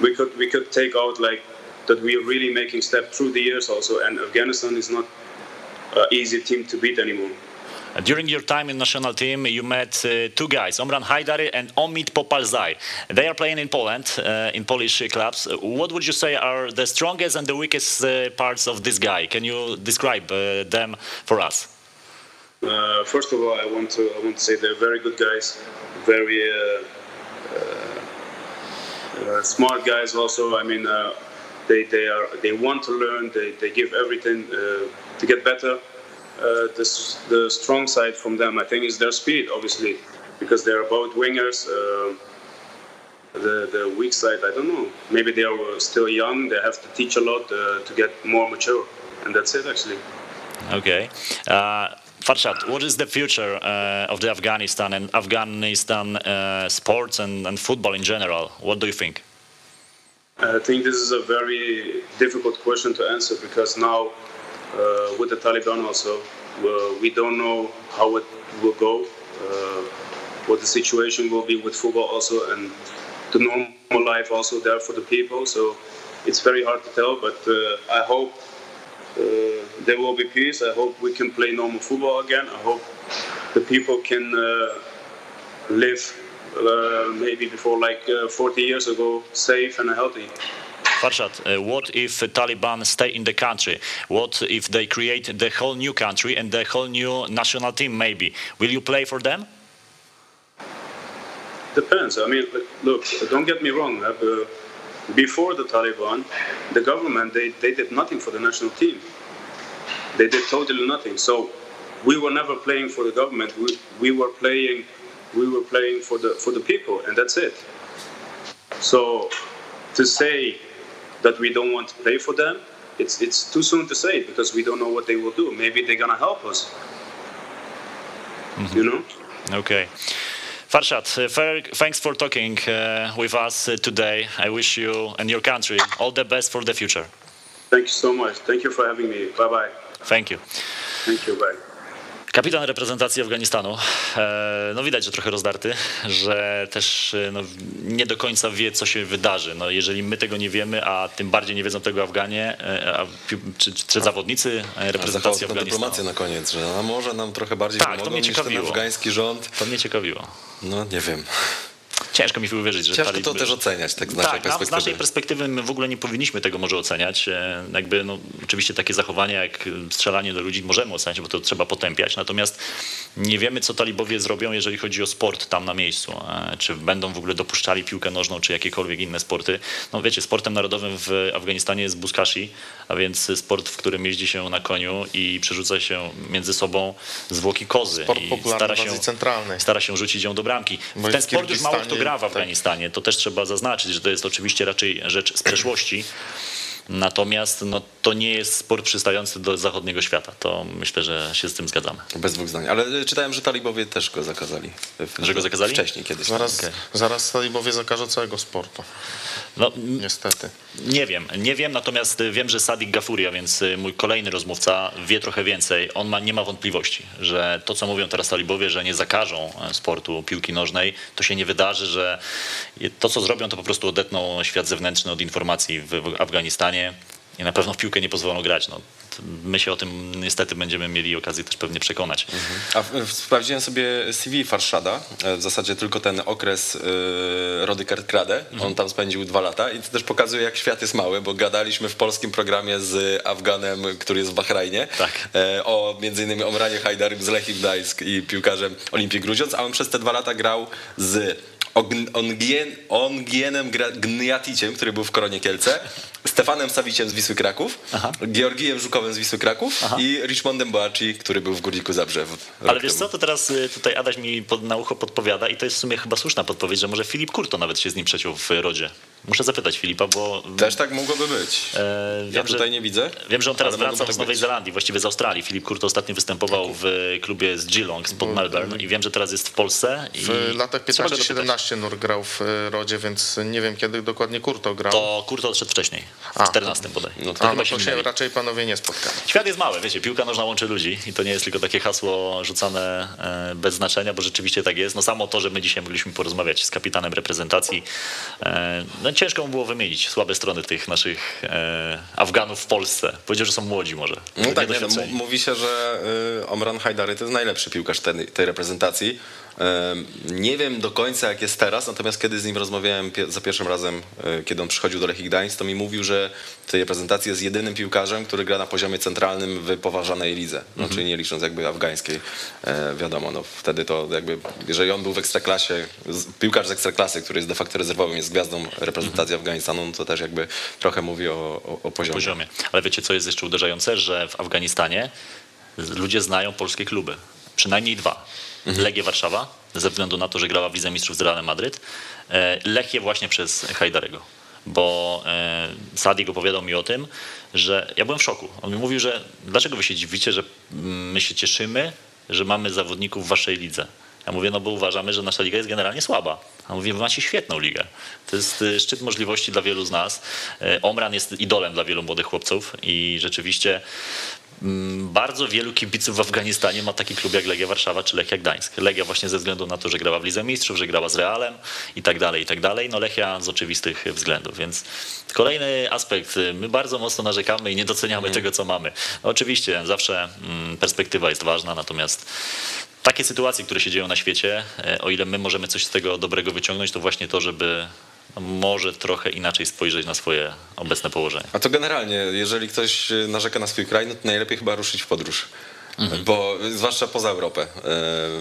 we could we could take out like that we are really making step through the years also. And Afghanistan is not an easy team to beat anymore. Uh, during your time in national team, you met uh, two guys, Omran Haidari and Omid Popalzai. They are playing in Poland, uh, in Polish clubs. Uh, what would you say are the strongest and the weakest uh, parts of this guy? Can you describe uh, them for us? first of all, I want to I want to say they're very good guys very uh, uh, smart guys. Also, I mean, uh, they they are they want to learn. They they give everything to get better. this the strong side from them, I think, is their speed, obviously, because they're both wingers the, the weak side, I don't know. Maybe they are still young. They have to teach a lot uh, to get more mature, and that's it actually. Okay. Uh, Farshad, what is the future uh, of the Afghanistan and Afghanistan uh, sports and, and, football in general? What do you think? I think this is a very difficult question to answer because now, uh, with the Taliban also, we don't know how it will go. Uh, what the situation will be with football also and the normal life also there for the people. So it's very hard to tell, but uh, I hope uh, there will be peace. I hope we can play normal football again. I hope the people can uh, live uh, maybe before like uh, 40 years ago safe and healthy. Farshad, uh, what if Taliban stay in the country? What if they create the whole new country and the whole new national team maybe? Will you play for them? Depends. I mean, look, don't get me wrong. Uh, before the Taliban, the government, they, they did nothing for the national team. They did totally nothing. So we were never playing for the government. We, we were playing we were playing for the for the people and that's it. So to say that we don't want to play for them, it's it's too soon to say because we don't know what they will do. Maybe they're gonna help us. Mm-hmm. You know? Okay. Farshad, uh, thanks for talking uh, with us uh, today. I wish you and your country all the best for the future. Thank you so much. Thank you for having me. Bye bye. Thank you. Thank you. Bye. Kapitan reprezentacji Afganistanu. No widać, że trochę rozdarty, że też no, nie do końca wie, co się wydarzy. No, jeżeli my tego nie wiemy, a tym bardziej nie wiedzą tego Afganie, a, czy, czy zawodnicy reprezentacji Afganistanu. dyplomację na koniec, że no, może nam trochę bardziej tak, to mnie niż ciekawiło. ten afgański rząd. To mnie ciekawiło. No nie wiem. Ciężko mi uwierzyć, że Ciężko to też oceniać, tak z naszej tak, perspektywy. Z naszej perspektywy my w ogóle nie powinniśmy tego może oceniać. E, jakby, no, oczywiście takie zachowania jak strzelanie do ludzi możemy oceniać, bo to trzeba potępiać. Natomiast nie wiemy, co talibowie zrobią, jeżeli chodzi o sport tam na miejscu. E, czy będą w ogóle dopuszczali piłkę nożną, czy jakiekolwiek inne sporty. No wiecie, sportem narodowym w Afganistanie jest buskashi, a więc sport, w którym jeździ się na koniu i przerzuca się między sobą zwłoki kozy. Sport i stara się, centralnej. stara się rzucić ją do bramki. W ten sport już mało kto gra w tak. Afganistanie. To też trzeba zaznaczyć, że to jest oczywiście raczej rzecz z przeszłości. Natomiast no, to nie jest sport przystający do zachodniego świata. To myślę, że się z tym zgadzamy. Bez dwóch zdań. Ale czytałem, że talibowie też go zakazali. Że go zakazali? Wcześniej kiedyś. Zaraz, okay. zaraz talibowie zakażą całego sportu. No, Niestety. Nie wiem, nie wiem, natomiast wiem, że Sadik Gafuria, więc mój kolejny rozmówca wie trochę więcej. On ma, nie ma wątpliwości, że to, co mówią teraz talibowie, że nie zakażą sportu piłki nożnej, to się nie wydarzy, że to, co zrobią, to po prostu odetną świat zewnętrzny od informacji w Afganistanie i na pewno w piłkę nie pozwolą grać. No, my się o tym niestety będziemy mieli okazję też pewnie przekonać. Mhm. A sprawdziłem sobie CV Farszada, e, w zasadzie tylko ten okres yy, Rody Kerkrade, mhm. on tam spędził dwa lata i to też pokazuje jak świat jest mały, bo gadaliśmy w polskim programie z Afganem, który jest w Bahrajnie, tak. e, o między innymi Omranie Hajdarym z Lechii Gdańsk i piłkarzem Olimpii Grudziądz, a on przez te dwa lata grał z Ongien, Ongienem Gniaticiem, który był w Koronie Kielce, Stefanem Sawiciem z Wisły Kraków, Aha. Georgijem Żukowem z Wisły Kraków Aha. i Richmondem Boaci, który był w Górniku Zabrze. Ale wiesz co, to teraz y, tutaj Adaś mi pod, na ucho podpowiada i to jest w sumie chyba słuszna podpowiedź, że może Filip Kurto nawet się z nim przeciął w Rodzie. Muszę zapytać Filipa, bo... Też tak mogłoby być. E, wiem, ja tutaj że, nie widzę. Wiem, że on teraz wraca tak z Nowej być. Zelandii, właściwie z Australii. Filip Kurto ostatnio występował w klubie z Geelong spod Melbourne i wiem, że teraz jest w Polsce. W latach 15-17 Nur grał w e, Rodzie, więc nie wiem, kiedy dokładnie Kurto grał. To Kurto odszedł wcześniej, w A, 14 bodaj. No to, A, no to się raczej panowie nie spotkali. Świat jest mały, wiecie, piłka nożna łączy ludzi i to nie jest tylko takie hasło rzucane e, bez znaczenia, bo rzeczywiście tak jest. No samo to, że my dzisiaj mogliśmy porozmawiać z kapitanem reprezentacji, no ciężko mu było wymienić słabe strony tych naszych e, Afganów w Polsce. Powiedział, że są młodzi może. No tak, nie, no, mówi się, że y, Omran Hajdary to jest najlepszy piłkarz tej, tej reprezentacji. Nie wiem do końca jak jest teraz, natomiast kiedy z nim rozmawiałem za pierwszym razem, e, kiedy on przychodził do Lechii Gdańsk, to mi mówił, że w tej reprezentacji jest jedynym piłkarzem, który gra na poziomie centralnym w poważanej lidze, no, mhm. czyli nie licząc jakby afgańskiej, e, wiadomo, no wtedy to jakby, jeżeli on był w ekstraklasie, piłkarz z ekstraklasy, który jest de facto rezerwowym, jest gwiazdą reprezentacji mhm. Afganistanu, no to też jakby trochę mówi o, o, o poziomie. poziomie. Ale wiecie co jest jeszcze uderzające, że w Afganistanie ludzie znają polskie kluby, przynajmniej dwa. Legię Warszawa, ze względu na to, że grała w Lidze Mistrzów z Realem Madryt. E, Lechię właśnie przez Hajdarego, bo e, Sadik opowiadał mi o tym, że ja byłem w szoku. On mi mówił, że dlaczego wy się dziwicie, że my się cieszymy, że mamy zawodników w waszej lidze. Ja mówię, no bo uważamy, że nasza liga jest generalnie słaba. A mówię, wy macie świetną ligę. To jest e, szczyt możliwości dla wielu z nas. Omran jest idolem dla wielu młodych chłopców i rzeczywiście mm, bardzo wielu kibiców w Afganistanie ma taki klub jak Legia Warszawa czy Lechia Gdańsk. Legia właśnie ze względu na to, że grała w Lidze Mistrzów, że grała z Realem i tak dalej, i tak dalej. No Lechia z oczywistych względów, więc kolejny aspekt. My bardzo mocno narzekamy i nie doceniamy mm. tego, co mamy. No oczywiście zawsze mm, perspektywa jest ważna, natomiast takie sytuacje, które się dzieją na świecie, e, o ile my możemy coś z tego dobrego wyciągnąć, to właśnie to, żeby może trochę inaczej spojrzeć na swoje obecne położenie. A to generalnie, jeżeli ktoś narzeka na swój kraj, no to najlepiej chyba ruszyć w podróż. Mhm. Bo zwłaszcza poza Europę, e,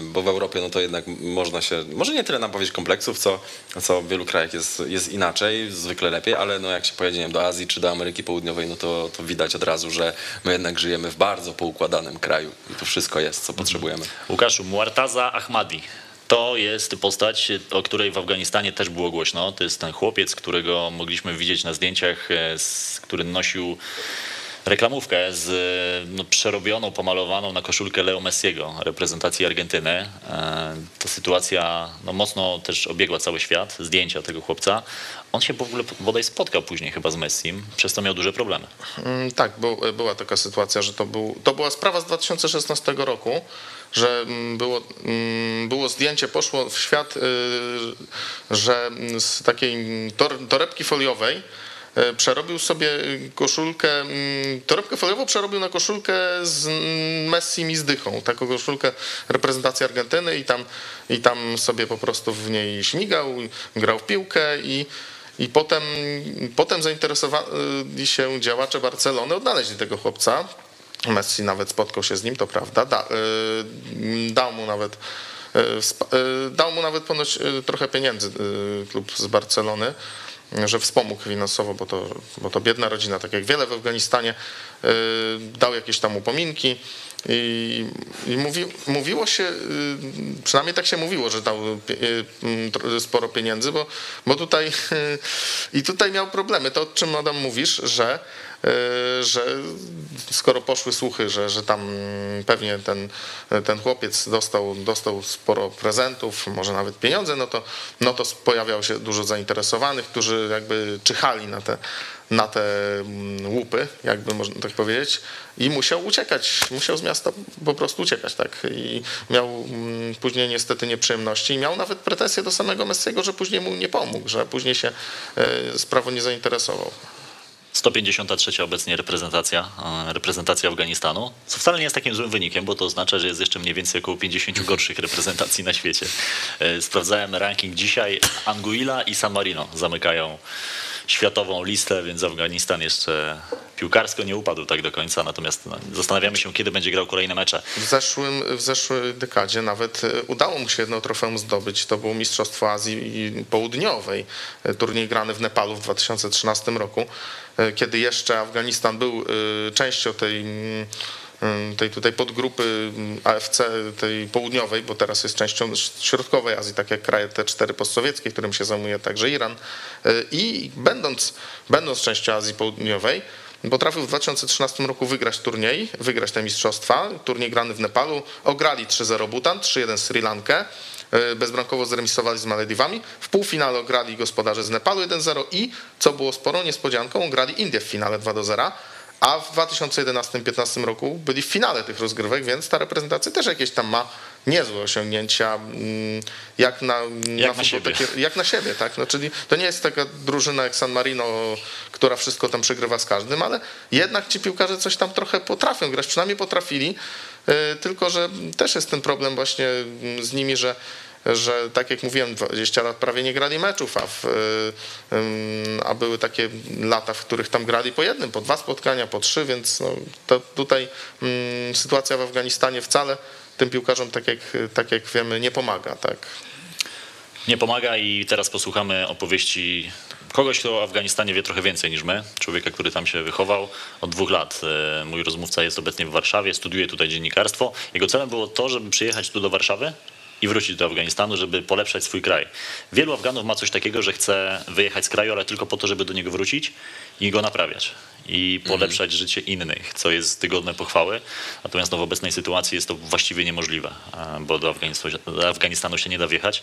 bo w Europie no to jednak można się, może nie tyle powiedzieć kompleksów, co, co w wielu krajach jest, jest inaczej, zwykle lepiej, ale no jak się pojedzie wiem, do Azji czy do Ameryki Południowej, no to, to widać od razu, że my jednak żyjemy w bardzo poukładanym kraju i tu wszystko jest, co mhm. potrzebujemy. Łukaszu, Muartaza Ahmadi, to jest postać, o której w Afganistanie też było głośno. To jest ten chłopiec, którego mogliśmy widzieć na zdjęciach, e, który nosił reklamówkę z no, przerobioną, pomalowaną na koszulkę Leo Messiego, reprezentacji Argentyny. E, ta sytuacja no, mocno też obiegła cały świat, zdjęcia tego chłopca. On się w ogóle bodaj spotkał później chyba z Messim, przez to miał duże problemy. Mm, tak, była taka sytuacja, że to, był, to była sprawa z 2016 roku, że mm, było, mm, było zdjęcie, poszło w świat, y, że z takiej torebki foliowej E, przerobił sobie koszulkę, torebkę foliową przerobił na koszulkę z Messi i z Dychą, taką koszulkę reprezentacji Argentyny i tam, i tam sobie po prostu w niej śmigał, grał w piłkę i i potem, potem zainteresowali się działacze Barcelony, odnaleźli tego chłopca. Messi nawet spotkał się z nim, to prawda. Da, y, dał mu nawet y, y, dał mu nawet ponoć trochę pieniędzy klub z Barcelony że wspomógł finansowo, bo to, bo to biedna rodzina, tak jak wiele w Afganistanie, dał jakieś tam upominki i, i mówi, mówiło się, y, przynajmniej tak się mówiło, że dał y, sporo pieniędzy, bo, bo tutaj [LAUGHS] i tutaj miał problemy. To o czym Adam mówisz, że że skoro poszły słuchy, że, że tam pewnie ten, ten chłopiec dostał, dostał sporo prezentów, może nawet pieniądze, no to, no to pojawiało się dużo zainteresowanych, którzy jakby czyhali na te, na te mm, łupy, jakby można tak powiedzieć, i musiał uciekać, musiał z miasta po prostu uciekać, tak. I miał mm, później niestety nieprzyjemności i miał nawet pretensje do samego Messiego, że później mu nie pomógł, że później się e, sprawą nie zainteresował. 153 obecnie reprezentacja, e, reprezentacja Afganistanu, co wcale nie jest takim złym wynikiem, bo to oznacza, że jest jeszcze mniej więcej około 50 [LAUGHS] gorszych reprezentacji na świecie. E, sprawdzałem ranking dzisiaj, Anguilla i San Marino zamykają światową listę, więc Afganistan jeszcze piłkarsko nie upadł tak do końca, natomiast no, zastanawiamy się, kiedy będzie grał kolejne mecze. W, zeszłym, w zeszłej dekadzie nawet e, udało mu się jedno trofeum zdobyć, to było Mistrzostwo Azji Południowej, turniej grany w Nepalu w 2013 roku. E, kiedy jeszcze Afganistan był e, częścią tej mm, tej tutaj podgrupy mm, AFC, tej południowej, bo teraz jest częścią środkowej Azji, tak jak kraje te cztery postsowieckie, którym się zajmuje także Iran. E, I będąc, będąc częścią Azji Południowej, potrafił w 2013 roku wygrać turniej, wygrać te mistrzostwa. Turniej grany w Nepalu. Ograli 3-0 Bhutan, 3-1 Sri Lankę. E, bezbramkowo zremisowali z Malediwami. W półfinale grali gospodarze z Nepalu 1-0 i, co było sporą niespodzianką, grali Indię w finale 2-0 a w 2011-2015 roku byli w finale tych rozgrywek, więc ta reprezentacja też jakieś tam ma niezłe osiągnięcia, mm, jak na, jak na, na siebie. Takie, jak na siebie, tak? No, czyli to nie jest taka drużyna jak San Marino, która wszystko tam przegrywa z każdym, ale jednak ci piłkarze coś tam trochę potrafią grać, przynajmniej potrafili, e, tylko że też jest ten problem właśnie z nimi, że że tak jak mówiłem, 20 lat prawie nie grali meczów, a, w, a były takie lata, w których tam grali po jednym, po dwa spotkania, po trzy, więc no, to tutaj mm, sytuacja w Afganistanie wcale tym piłkarzom, tak jak, tak jak wiemy, nie pomaga. Tak. Nie pomaga i teraz posłuchamy opowieści kogoś, kto o Afganistanie wie trochę więcej niż my, człowieka, który tam się wychował od dwóch lat. E, mój rozmówca jest obecnie w Warszawie, studiuje tutaj dziennikarstwo. Jego celem było to, żeby przyjechać tu do Warszawy, i wrócić do Afganistanu, żeby polepszać swój kraj. Wielu Afganów ma coś takiego, że chce wyjechać z kraju, ale tylko po to, żeby do niego wrócić i go naprawiać i polepszać mhm. życie innych, co jest godne pochwały. Natomiast no, w obecnej sytuacji jest to właściwie niemożliwe, bo do Afganistanu, do Afganistanu się nie da wjechać.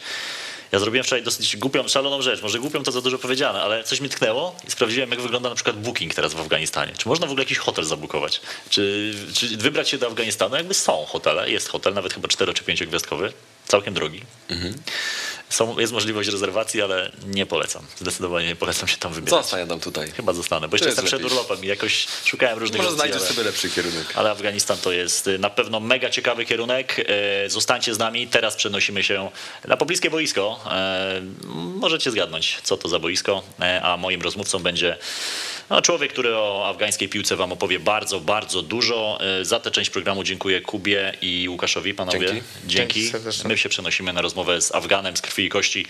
Ja zrobiłem wczoraj dosyć głupią, szaloną rzecz. Może głupią to za dużo powiedziane, ale coś mi tknęło i sprawdziłem, jak wygląda na przykład booking teraz w Afganistanie. Czy można w ogóle jakiś hotel zabukować? Czy, czy wybrać się do Afganistanu? Jakby są hotele, jest hotel, nawet chyba 4 czy 5 gwiazdkowy, całkiem drogi. Mhm. Są, jest możliwość rezerwacji, ale nie polecam. Zdecydowanie nie polecam się tam wybierać. Zostań tam tutaj. Chyba zostanę, bo jeszcze jestem przed urlopem i jakoś szukałem różnych Może znajdziesz sobie lepszy kierunek. ale Afganistan to jest y, na pewno mega ciekawy kierunek. E, Zostańcie z nami. Teraz przenosimy się na pobliskie boisko. E, Możecie zgadnąć, co to za boisko, a moim rozmówcą będzie no, człowiek, który o afgańskiej piłce wam opowie bardzo, bardzo dużo. Za tę część programu dziękuję Kubie i Łukaszowi, panowie. Dzięki. Dzięki. Dzięki. My się przenosimy na rozmowę z Afganem z krwi i kości,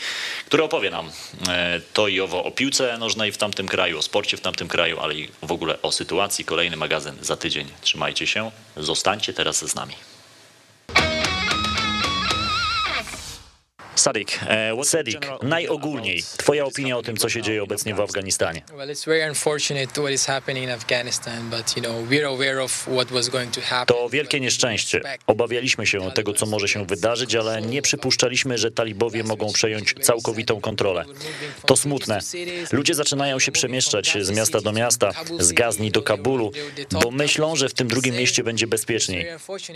który opowie nam e, to i owo o piłce nożnej w tamtym kraju, o sporcie w tamtym kraju, ale i w ogóle o sytuacji. Kolejny magazyn za tydzień. Trzymajcie się. Zostańcie teraz z nami. Sadik, e, Sadik, najogólniej twoja opinia o tym, co się dzieje obecnie w Afganistanie. Well, it's very unfortunate what is happening in Afghanistan, but you know we're aware of what was going to happen. To wielkie nieszczęście. Obawialiśmy się tego, co może się wydarzyć, ale nie przypuszczaliśmy, że talibowie mogą przejąć całkowitą kontrolę. To smutne. Ludzie zaczynają się przemieszczać z miasta do miasta, z Gazni do Kabulu, bo myślą, że w tym drugim mieście będzie bezpieczniej.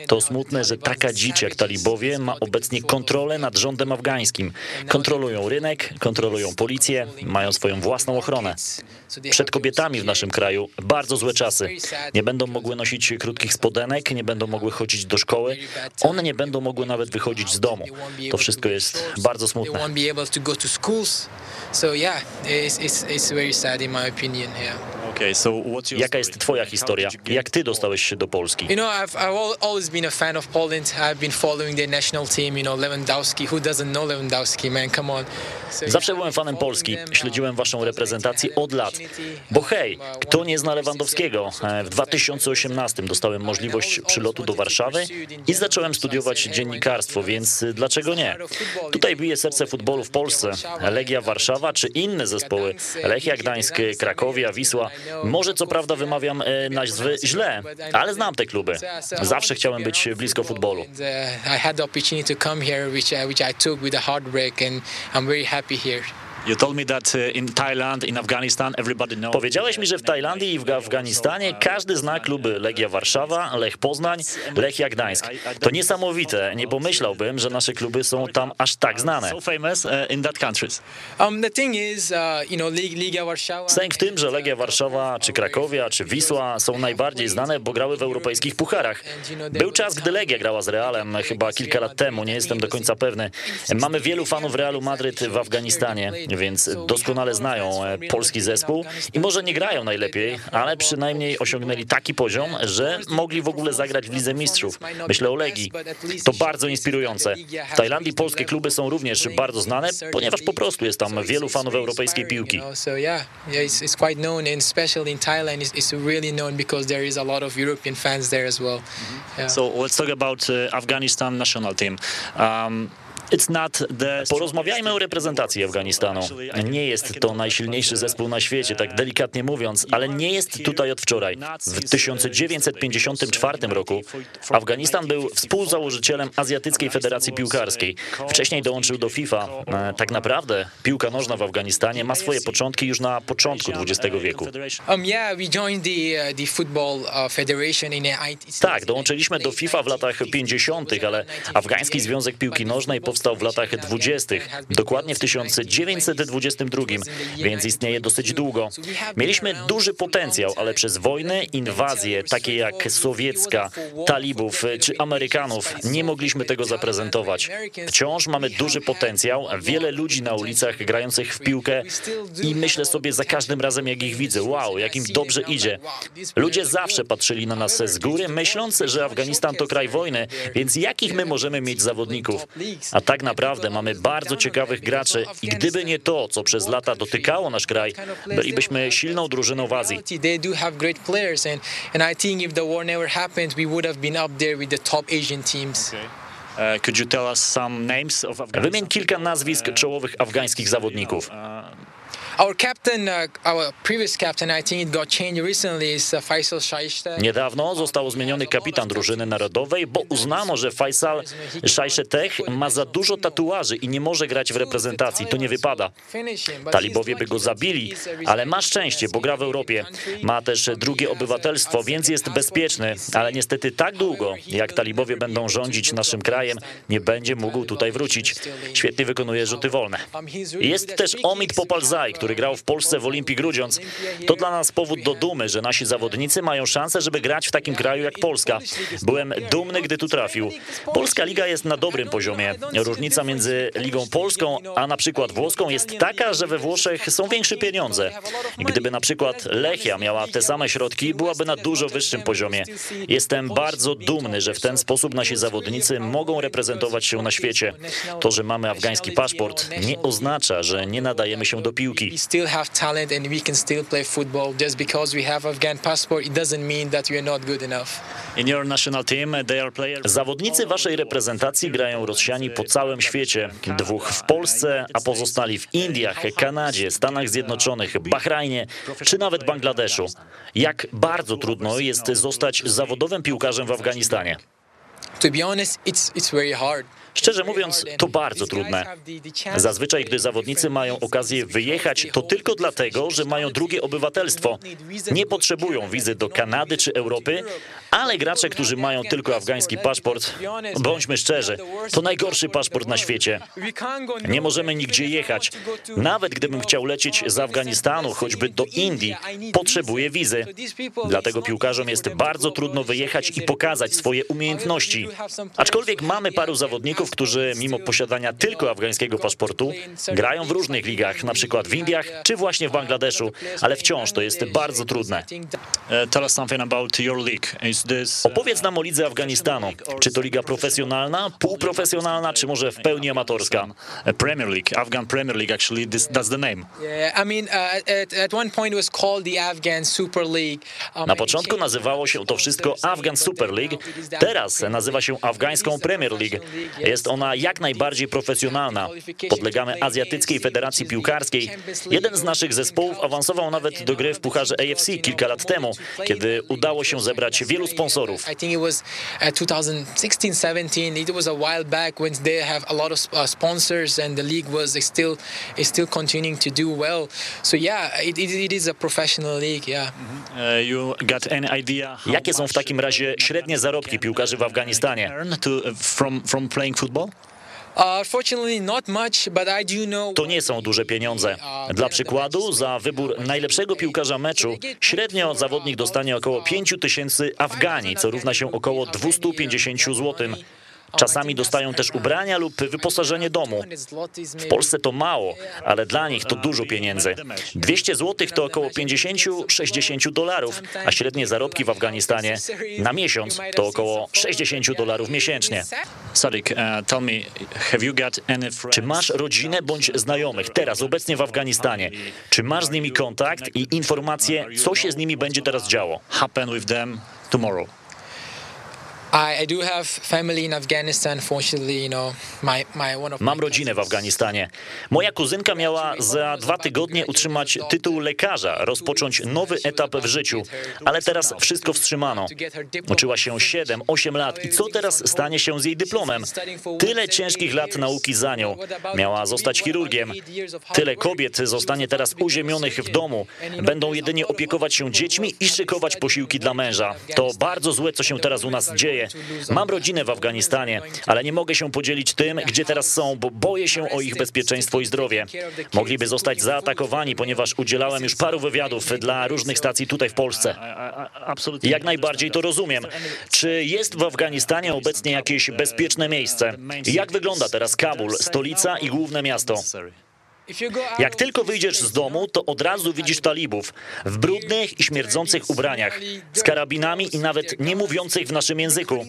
To smutne, że taka dzicz jak talibowie ma obecnie kontrolę nad rządem afgańskim. Kontrolują rynek, kontrolują policję, mają swoją własną ochronę. Przed kobietami w naszym kraju bardzo złe czasy. Nie będą mogły nosić krótkich spodenek, nie będą mogły chodzić do szkoły, one nie będą mogły nawet wychodzić z domu. To wszystko jest bardzo smutne. Jaka jest twoja historia? Jak ty dostałeś się do Polski? You know, I've, I've al- always been a fan of Poland. I've been following their national team. You know, Lewandowski. Who doesn't know Lewandowski, man? Come on. So, Zawsze byłem fanem Polski, śledziłem waszą 2018 reprezentację od lat. Bo hej, kto nie zna Lewandowskiego? W 2018 dostałem możliwość przylotu do Warszawy i zacząłem studiować dziennikarstwo, więc dlaczego nie? Tutaj bije serce futbolu w Polsce. Legia Warszawa czy inne zespoły, Lechia Gdańsk, Krakowia, Wisła. Może co prawda wymawiam e, nazwy źle, ale znam te kluby. Zawsze chciałem być blisko futbolu. And, I had the opportunity to come here, which I, which I took with a heartbreak, and I'm very happy here. Uh. Powiedziałeś mi, że w Tajlandii i w Afganistanie każdy zna kluby Legia Warszawa, Lech Poznań, Lechia Gdańsk. To niesamowite. Nie pomyślałbym, że nasze kluby są tam aż tak znane. So famous in that countries. The thing is, you know, Lig- Liga Warszawa. Sęk w tym, że Legia Warszawa, czy Krakowia, czy Wisła są najbardziej znane, bo grały w europejskich pucharach. Był czas, gdy Legia grała z Realem, chyba kilka lat temu, nie jestem do końca pewny. Mamy wielu fanów Realu Madryt w Afganistanie, więc doskonale znają e, polski zespół i może nie grają najlepiej, ale przynajmniej osiągnęli taki poziom, że mogli w ogóle zagrać w Lidze Mistrzów. Myślę o Legii. To bardzo inspirujące. W Tajlandii polskie kluby są również bardzo znane, ponieważ po prostu jest tam wielu fanów europejskiej piłki. So let's talk about uh, Afghanistan national team. Um, Porozmawiajmy o reprezentacji Afganistanu. Nie jest to najsilniejszy zespół na świecie, tak delikatnie mówiąc, ale nie jest tutaj od wczoraj. W 1954 roku Afganistan był współzałożycielem Azjatyckiej Federacji Piłkarskiej. Wcześniej dołączył do FIFA. E, Tak naprawdę piłka nożna w Afganistanie ma swoje początki już na początku XX wieku. Yeah, we joined the the football federation in the 90s. Tak, dołączyliśmy do FIFA w latach 50., ale Afgański Związek Piłki Nożnej powstał w latach 20., dokładnie w 1922, więc istnieje dosyć długo. Mieliśmy duży potencjał, ale przez wojny, inwazje, takie jak sowiecka, talibów czy Amerykanów, nie mogliśmy tego zaprezentować. Wciąż mamy duży potencjał, wiele ludzi na ulicach grających w piłkę i myślę sobie za każdym razem, jak ich widzę, wow, jak im dobrze idzie. Ludzie zawsze patrzyli na nas z góry, myśląc, że Afganistan to kraj wojny, więc jakich my możemy mieć zawodników? A tak naprawdę mamy bardzo ciekawych graczy i gdyby nie to, co przez lata dotykało nasz kraj, bylibyśmy silną drużyną w Azji. Uh? Wymień kilka nazwisk czołowych afgańskich zawodników. Niedawno został zmieniony kapitan drużyny narodowej, bo uznano, że Faisal Szajszetech ma za dużo tatuaży i nie może grać w reprezentacji. To nie wypada. Talibowie by go zabili, ale ma szczęście, bo gra w Europie. Ma też drugie obywatelstwo, więc jest bezpieczny, ale niestety tak długo, jak talibowie będą rządzić naszym krajem, nie będzie mógł tutaj wrócić. Świetnie wykonuje rzuty wolne. Jest też Omid Popalzaj, który grał w Polsce w Olimpii Grudziądz. To dla nas powód do dumy, że nasi zawodnicy mają szansę, żeby grać w takim kraju jak Polska. Byłem dumny, gdy tu trafił. Polska liga jest na dobrym poziomie. Różnica między ligą polską a na przykład włoską jest taka, że we Włoszech są większe pieniądze. Gdyby na przykład Lechia miała te same środki, byłaby na dużo wyższym poziomie. Jestem bardzo dumny, że w ten sposób nasi zawodnicy mogą reprezentować się na świecie. To, że mamy afgański paszport, nie oznacza, że nie nadajemy się do piłki. We still have talent and we can still play football. Just because we have Afghan passport, it doesn't mean that we are not good enough. In your national team, they are players. Zawodnicy waszej reprezentacji grają rozsiani po całym świecie. Dwóch w Polsce, a pozostali w Indiach, Kanadzie, Stanach Zjednoczonych, Bahrajnie czy nawet Bangladeszu. Jak bardzo trudno jest zostać zawodowym piłkarzem w Afganistanie. To be honest, it's it's very hard. Szczerze mówiąc, to bardzo trudne. Zazwyczaj, gdy zawodnicy mają okazję wyjechać, to tylko dlatego, że mają drugie obywatelstwo. Nie potrzebują wizy do Kanady czy Europy, ale gracze, którzy mają tylko afgański paszport, bądźmy szczerzy, to najgorszy paszport na świecie. Nie możemy nigdzie jechać. Nawet gdybym chciał lecieć z Afganistanu, choćby do Indii, potrzebuję wizy. Dlatego piłkarzom jest bardzo trudno wyjechać i pokazać swoje umiejętności. Aczkolwiek mamy paru zawodników, którzy mimo posiadania tylko afgańskiego paszportu grają w różnych ligach, na przykład w Indiach czy właśnie w Bangladeszu, ale wciąż to jest bardzo trudne. This uh, Opowiedz nam o lidze Afganistanu. Czy to liga profesjonalna, półprofesjonalna, czy może w pełni amatorska? a Premier League, Afghan Premier League? Actually, this, that's the name. Uh. Um, Na początku nazywało się to wszystko Afghan Super League, teraz nazywa się Afgańską Premier League. Jest ona jak najbardziej profesjonalna. Podlegamy Azjatyckiej Federacji Piłkarskiej. Jeden z naszych zespołów awansował nawet do gry w Pucharze AFC kilka lat temu, kiedy udało się zebrać wielu sponsorów. I think it was 2016-17. It was a while back when they have a lot of sponsors and the league was still is still continuing to do well. So yeah, it, it, it is a professional league. Yeah. You got any idea? how Jakie są w takim razie średnie zarobki piłkarzy w Afganistanie? Football? To nie są duże pieniądze. Dla przykładu, za wybór najlepszego piłkarza meczu średnio zawodnik dostanie około 5 tysięcy Afganii, co równa się około 250 zł. Czasami dostają też ubrania lub wyposażenie domu. W Polsce to mało, ale dla nich to dużo pieniędzy. 200 zł to około 50-60 dolarów, a średnie zarobki w Afganistanie na miesiąc to około 60 dolarów miesięcznie. Sadiq, uh, tell me, have you got any friends? Czy masz rodzinę bądź znajomych teraz obecnie w Afganistanie? Czy masz z nimi kontakt i informacje, co się z nimi będzie teraz działo? happen with them tomorrow? Mam my rodzinę w Afganistanie. Moja kuzynka miała za dwa tygodnie utrzymać tytuł lekarza, rozpocząć nowy etap w życiu, ale teraz wszystko wstrzymano. Uczyła się 7-8 lat i co teraz stanie się z jej dyplomem? Tyle ciężkich lat nauki za nią. Miała zostać chirurgiem. Tyle kobiet zostanie teraz uziemionych w domu. Będą jedynie opiekować się dziećmi i szykować posiłki dla męża. To bardzo złe, co się teraz u nas dzieje. Mam rodzinę w Afganistanie, ale nie mogę się podzielić tym, gdzie teraz są, bo boję się o ich bezpieczeństwo i zdrowie. Mogliby zostać zaatakowani, ponieważ udzielałem już paru wywiadów dla różnych stacji tutaj w Polsce. Jak najbardziej to rozumiem. Czy jest w Afganistanie obecnie jakieś bezpieczne miejsce? Jak wygląda teraz Kabul, stolica i główne miasto? Jak tylko wyjdziesz z domu, to od razu widzisz talibów w brudnych i śmierdzących ubraniach, z karabinami i nawet nie mówiących w naszym języku.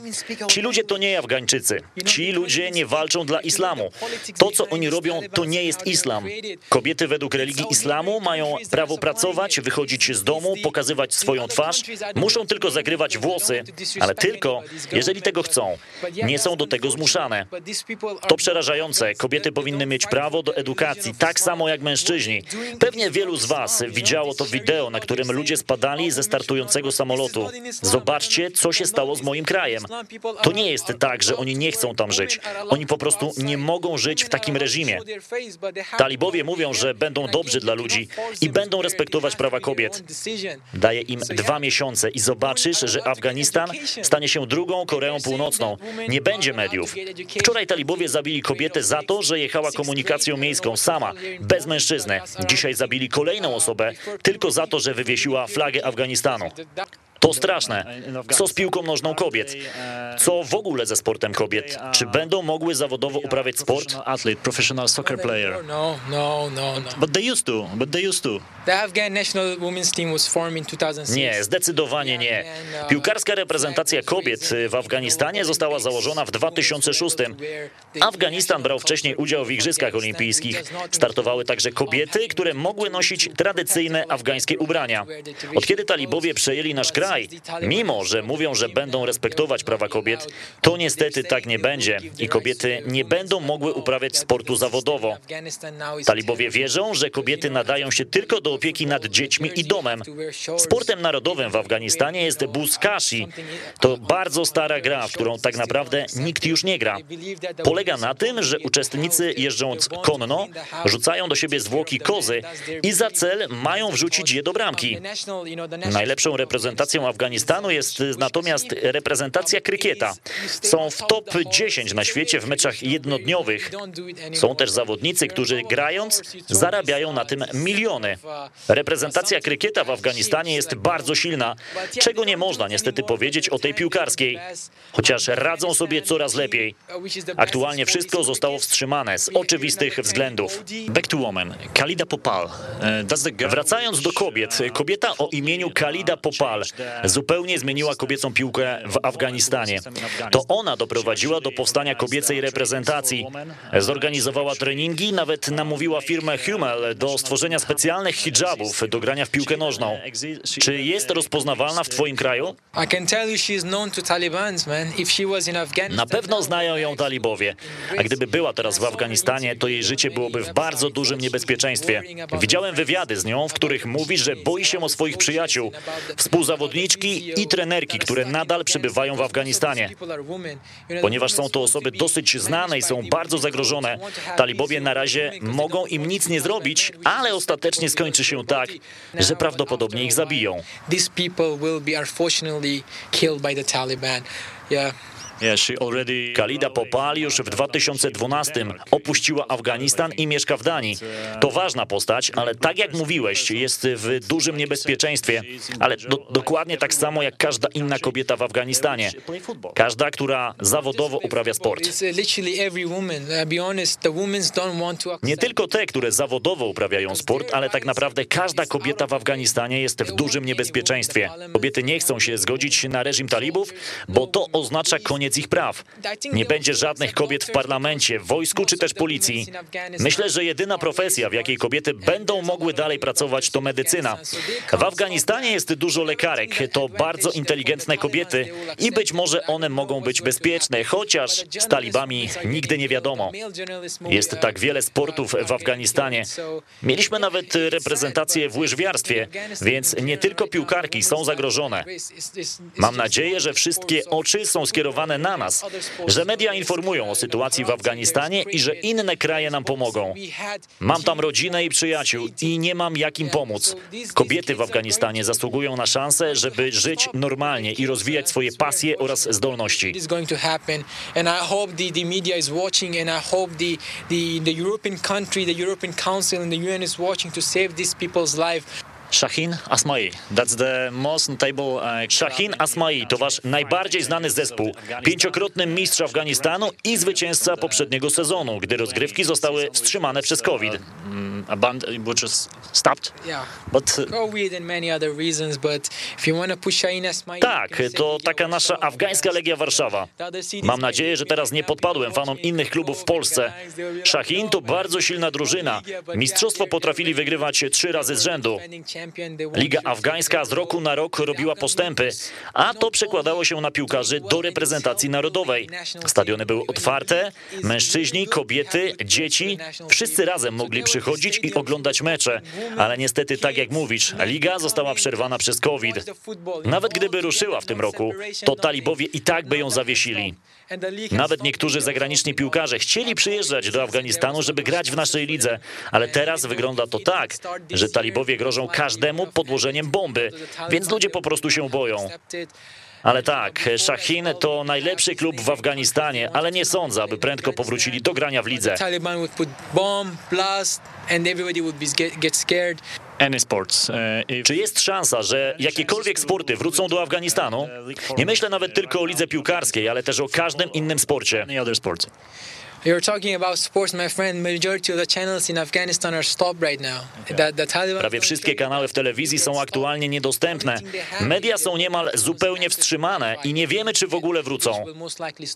Ci ludzie to nie Afgańczycy. Ci ludzie nie walczą dla islamu. To, co oni robią, to nie jest islam. Kobiety według religii islamu mają prawo pracować, wychodzić z domu, pokazywać swoją twarz. Muszą tylko zakrywać włosy, ale tylko, jeżeli tego chcą. Nie są do tego zmuszane. To przerażające. Kobiety powinny mieć prawo do edukacji, tak samo jak mężczyźni. Pewnie wielu z was widziało to wideo, na którym ludzie spadali ze startującego samolotu. Zobaczcie, co się stało z moim krajem. To nie jest tak, że oni nie chcą tam żyć. Oni po prostu nie mogą żyć w takim reżimie. Talibowie mówią, że będą dobrzy dla ludzi i będą respektować prawa kobiet. Daję im dwa miesiące i zobaczysz, że Afganistan stanie się drugą Koreą Północną. Nie będzie mediów. Wczoraj talibowie zabili kobietę za to, że jechała komunikacją miejską sama, bez mężczyzny. Dzisiaj zabili kolejną osobę tylko za to, że wywiesiła flagę Afganistanu. To straszne. Co z piłką nożną kobiet? Co w ogóle ze sportem kobiet? Czy będą mogły zawodowo uprawiać sport? Athlete, professional soccer player. No, no, no, no. But they used to. But they used to. The Afghan national women's team was formed in 2006. Nie, zdecydowanie nie. Piłkarska reprezentacja kobiet w Afganistanie została założona w 2006. Afganistan brał wcześniej udział w Igrzyskach Olimpijskich. Startowały także kobiety, które mogły nosić tradycyjne afgańskie ubrania. Od kiedy talibowie przejęli nasz kraj, mimo że mówią, że będą respektować prawa kobiet, to niestety tak nie będzie i kobiety nie będą mogły uprawiać sportu zawodowo. Talibowie wierzą, że kobiety nadają się tylko do opieki nad dziećmi i domem. Sportem narodowym w Afganistanie jest buzkashi. To bardzo stara gra, w którą tak naprawdę nikt już nie gra. Polega na tym, że uczestnicy jeżdżąc konno rzucają do siebie zwłoki kozy i za cel mają wrzucić je do bramki. Najlepszą reprezentacją Afganistanu jest natomiast reprezentacja krykieta. Są w top 10 na świecie w meczach jednodniowych. Są też zawodnicy, którzy grając zarabiają na tym miliony. Reprezentacja krykieta w Afganistanie jest bardzo silna, czego nie można niestety powiedzieć o tej piłkarskiej, chociaż radzą sobie coraz lepiej. Aktualnie wszystko zostało wstrzymane z oczywistych względów. Back to woman. Khalida Popal. Girl Wracając do kobiet, kobieta o imieniu Khalida Popal zupełnie zmieniła kobiecą piłkę w Afganistanie. To ona doprowadziła do powstania kobiecej reprezentacji. Zorganizowała treningi, nawet namówiła firmę Hummel do stworzenia specjalnych hijabów do grania w piłkę nożną. Czy jest rozpoznawalna w twoim kraju? Na pewno znają ją talibowie, a gdyby była teraz w Afganistanie, to jej życie byłoby w bardzo dużym niebezpieczeństwie. Widziałem wywiady z nią, w których mówi, że boi się o swoich przyjaciół, współzawodniczki i trenerki, które nadal przebywają w Afganistanie. Ponieważ są to osoby dosyć znane i są bardzo zagrożone, talibowie na razie mogą im nic nie zrobić, ale ostatecznie skończy się tak, że prawdopodobnie ich zabiją. These people will be unfortunately killed by the Taliban. Yeah. Yeah, she already Khalida Popal już w 2012 opuściła Afganistan i mieszka w Danii. To ważna postać, ale tak jak mówiłeś, jest w dużym niebezpieczeństwie, ale do, dokładnie tak samo jak każda inna kobieta w Afganistanie. Każda, która zawodowo uprawia sport. Uh. Uh, Nie tylko te, które zawodowo uprawiają sport, ale tak naprawdę każda kobieta w Afganistanie jest w dużym niebezpieczeństwie. Kobiety nie chcą się zgodzić na reżim talibów, bo to oznacza koniec ich praw. Nie będzie żadnych kobiet w parlamencie, w wojsku czy też policji. Myślę, że jedyna profesja, w jakiej kobiety będą mogły dalej pracować, to medycyna. W Afganistanie jest dużo lekarek, to bardzo inteligentne kobiety i być może one mogą być bezpieczne, chociaż z talibami nigdy nie wiadomo. Jest tak wiele sportów w Afganistanie. Mieliśmy nawet reprezentację w łyżwiarstwie, więc nie tylko piłkarki są zagrożone. Mam nadzieję, że wszystkie oczy są skierowane na nas, że media informują o sytuacji w Afganistanie i że inne kraje nam pomogą. Mam tam rodzinę i przyjaciół i nie mam jak im pomóc. Kobiety w Afganistanie zasługują na szansę, żeby żyć normalnie i rozwijać swoje pasje oraz zdolności. The, European country, the European Council, and the UN is watching to save these people's life. Shahin Asmai. That's the most notable. Uh, Shahin Asmai to wasz najbardziej znany zespół, pięciokrotny mistrz Afganistanu i zwycięzca poprzedniego sezonu, gdy rozgrywki zostały wstrzymane przez COVID. mm, a band which was stopped. Yeah. But COVID and many other reasons, but if you want to push Shaheen Asmai, Tak, to taka nasza afgańska Legia Warszawa. Mam nadzieję, że teraz nie podpadłem fanom innych klubów w Polsce. Shahin to bardzo silna drużyna. Mistrzostwo potrafili wygrywać trzy razy z rzędu. Liga afgańska z roku na rok robiła postępy, a to przekładało się na piłkarzy do reprezentacji narodowej. Stadiony były otwarte, mężczyźni, kobiety, dzieci, wszyscy razem mogli przychodzić i oglądać mecze, ale niestety tak jak mówisz, liga została przerwana przez COVID. Nawet gdyby ruszyła w tym roku, to talibowie i tak by ją zawiesili. Nawet niektórzy zagraniczni piłkarze chcieli przyjeżdżać do Afganistanu, żeby grać w naszej lidze, ale teraz wygląda to tak, że talibowie grożą każdemu podłożeniem bomby, więc ludzie po prostu się boją. Ale tak, Shahin to najlepszy klub w Afganistanie, ale nie sądzę, aby prędko powrócili do grania w lidze. Taliban would put bomb, blast, and everybody would be get scared. Any sports. Uh, Czy jest szansa, że jakiekolwiek sporty wrócą do Afganistanu? Nie myślę nawet tylko o lidze piłkarskiej, ale też o każdym innym sporcie. You're talking about sports, my friend. Majority of the channels in Afghanistan are stopped right now. The, the Taliban Prawie wszystkie kanały w telewizji są aktualnie niedostępne. Media są niemal zupełnie wstrzymane i nie wiemy, czy w ogóle wrócą.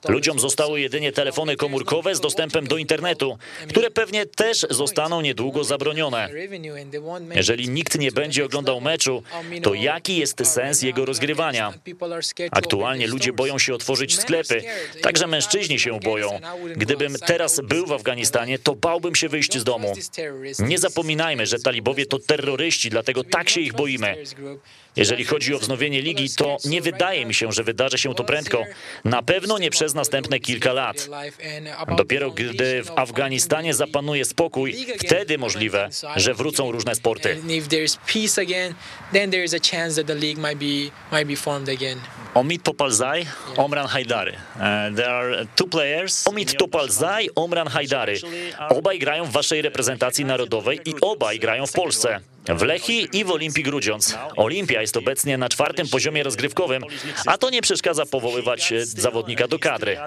Ludziom zostały jedynie telefony komórkowe z dostępem do internetu, które pewnie też zostaną niedługo zabronione. Jeżeli nikt nie będzie oglądał meczu, to jaki jest sens jego rozgrywania? Aktualnie ludzie boją się otworzyć sklepy, także mężczyźni się boją. Gdybym teraz był w Afganistanie, to bałbym się wyjść z domu. Nie zapominajmy, że talibowie to terroryści, dlatego tak się ich boimy. Jeżeli chodzi o wznowienie ligi, to nie wydaje mi się, że wydarzy się to prędko. Na pewno nie przez następne kilka lat. Dopiero gdy w Afganistanie zapanuje spokój, wtedy możliwe, że wrócą różne sporty. Omid Topalzai, Omran Haidary. Uh, there are two players. Omid Topalzai, Omran Haidary. Obaj grają w waszej reprezentacji narodowej i obaj grają w Polsce. W Lechii i w Olimpii Grudziądz. Olimpia jest obecnie na czwartym poziomie rozgrywkowym, a to nie przeszkadza powoływać e, zawodnika do kadry.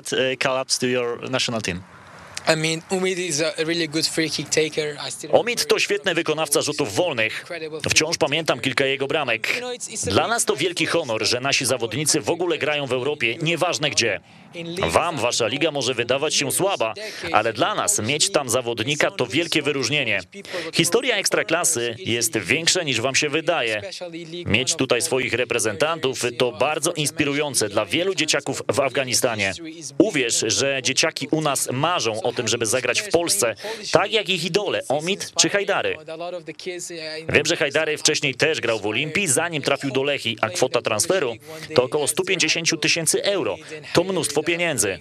Omid to świetny wykonawca rzutów wolnych. Wciąż pamiętam kilka jego bramek. Dla nas to wielki honor, że nasi zawodnicy w ogóle grają w Europie, nieważne gdzie. Wam wasza liga może wydawać się słaba, ale dla nas mieć tam zawodnika to wielkie wyróżnienie. Historia ekstraklasy jest większa niż wam się wydaje. Mieć tutaj swoich reprezentantów to bardzo inspirujące dla wielu dzieciaków w Afganistanie. Uwierz, że dzieciaki u nas marzą o tym, żeby zagrać w Polsce, tak jak ich idole, Omid czy Hajdary. Wiem, że Hajdary wcześniej też grał w Olimpii, zanim trafił do Lechi, a kwota transferu to około 150 tysięcy euro. To mnóstwo pieniędzy.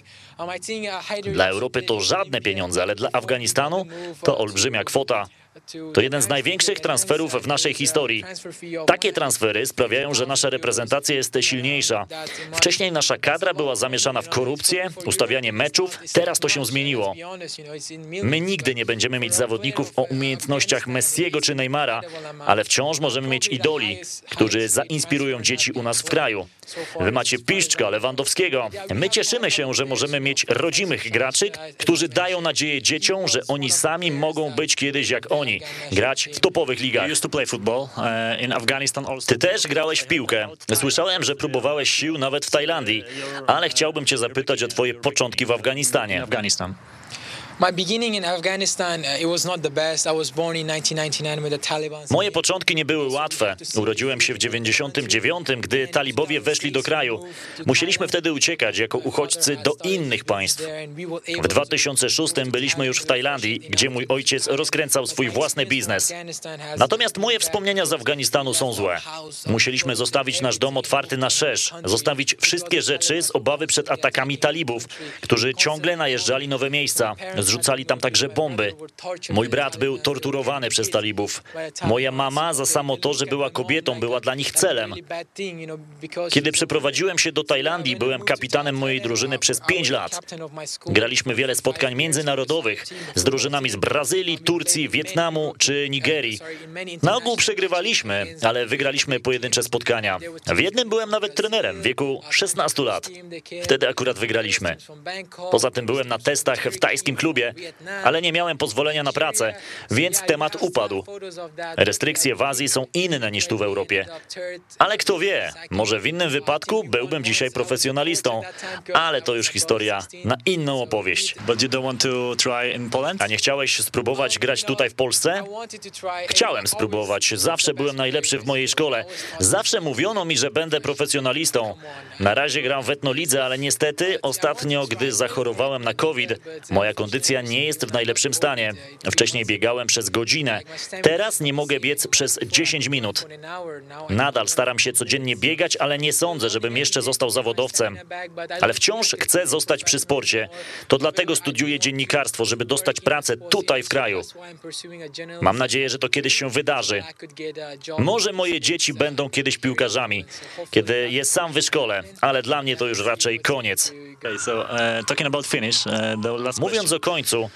Dla Europy to żadne pieniądze, ale dla Afganistanu to olbrzymia kwota. To jeden z największych transferów w naszej historii. Takie transfery sprawiają, że nasza reprezentacja jest silniejsza. Wcześniej nasza kadra była zamieszana w korupcję, ustawianie meczów, teraz to się zmieniło. My nigdy nie będziemy mieć zawodników o umiejętnościach Messiego czy Neymara, ale wciąż możemy mieć idoli, którzy zainspirują dzieci u nas w kraju. Wy macie Piszczka, Lewandowskiego. My cieszymy się, że możemy mieć rodzimych graczy, którzy dają nadzieję dzieciom, że oni sami mogą być kiedyś jak oni, grać w topowych ligach. uh, Ty też grałeś w piłkę. Słyszałem, że próbowałeś sił nawet w Tajlandii, ale chciałbym cię zapytać o twoje początki w Afganistanie. Afghanistan. Moje początki nie były łatwe. Urodziłem się w 99, gdy talibowie weszli do kraju. Musieliśmy wtedy uciekać jako uchodźcy do innych państw. W 2006 byliśmy już w Tajlandii, gdzie mój ojciec rozkręcał swój własny biznes. Natomiast moje wspomnienia z Afganistanu są złe. Musieliśmy zostawić nasz dom otwarty na szerz, zostawić wszystkie rzeczy z obawy przed atakami talibów, którzy ciągle najeżdżali nowe miejsca. Zrzucali tam także bomby. Mój brat był torturowany przez talibów. Moja mama za samo to, że była kobietą, była dla nich celem. Kiedy przeprowadziłem się do Tajlandii, byłem kapitanem mojej drużyny przez pięć lat. Graliśmy wiele spotkań międzynarodowych z drużynami z Brazylii, Turcji, Wietnamu czy Nigerii. Na ogół przegrywaliśmy, ale wygraliśmy pojedyncze spotkania. W jednym byłem nawet trenerem w wieku 16 lat. Wtedy akurat wygraliśmy. Poza tym byłem na testach w tajskim klubie Ale nie miałem pozwolenia na pracę, więc temat upadł. Restrykcje w Azji są inne niż tu w Europie. Ale kto wie, może w innym wypadku byłbym dzisiaj profesjonalistą, ale to już historia na inną opowieść. A nie chciałeś spróbować grać tutaj w Polsce? Chciałem spróbować. Zawsze byłem najlepszy w mojej szkole. Zawsze mówiono mi, że będę profesjonalistą. Na razie gram w etnolidze, ale niestety ostatnio, gdy zachorowałem na COVID, moja kondycja nie jest w najlepszym stanie. Wcześniej biegałem przez godzinę. Teraz nie mogę biec przez 10 minut. Nadal staram się codziennie biegać, ale nie sądzę, żebym jeszcze został zawodowcem. Ale wciąż chcę zostać przy sporcie. To dlatego studiuję dziennikarstwo, żeby dostać pracę tutaj w kraju. Mam nadzieję, że to kiedyś się wydarzy. Może moje dzieci będą kiedyś piłkarzami, kiedy je sam wyszkolę, ale dla mnie to już raczej koniec. Uh, uh, Mówiąc o końcu,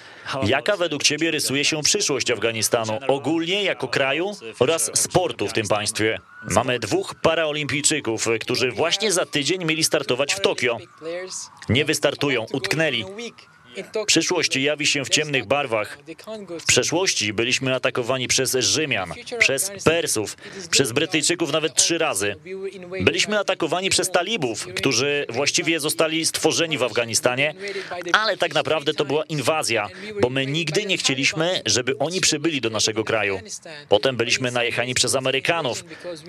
jaka według Ciebie rysuje się przyszłość Afganistanu, ogólnie jako kraju oraz sportu w tym państwie? Mamy dwóch paraolimpijczyków, którzy właśnie za tydzień mieli startować w Tokio. Nie wystartują, utknęli. Przyszłość jawi się w ciemnych barwach. W przeszłości byliśmy atakowani przez Rzymian, przez Persów, przez Brytyjczyków nawet trzy razy. Byliśmy atakowani przez talibów, którzy właściwie zostali stworzeni w Afganistanie, ale tak naprawdę to była inwazja, bo my nigdy nie chcieliśmy, żeby oni przybyli do naszego kraju. Potem byliśmy najechani przez Amerykanów,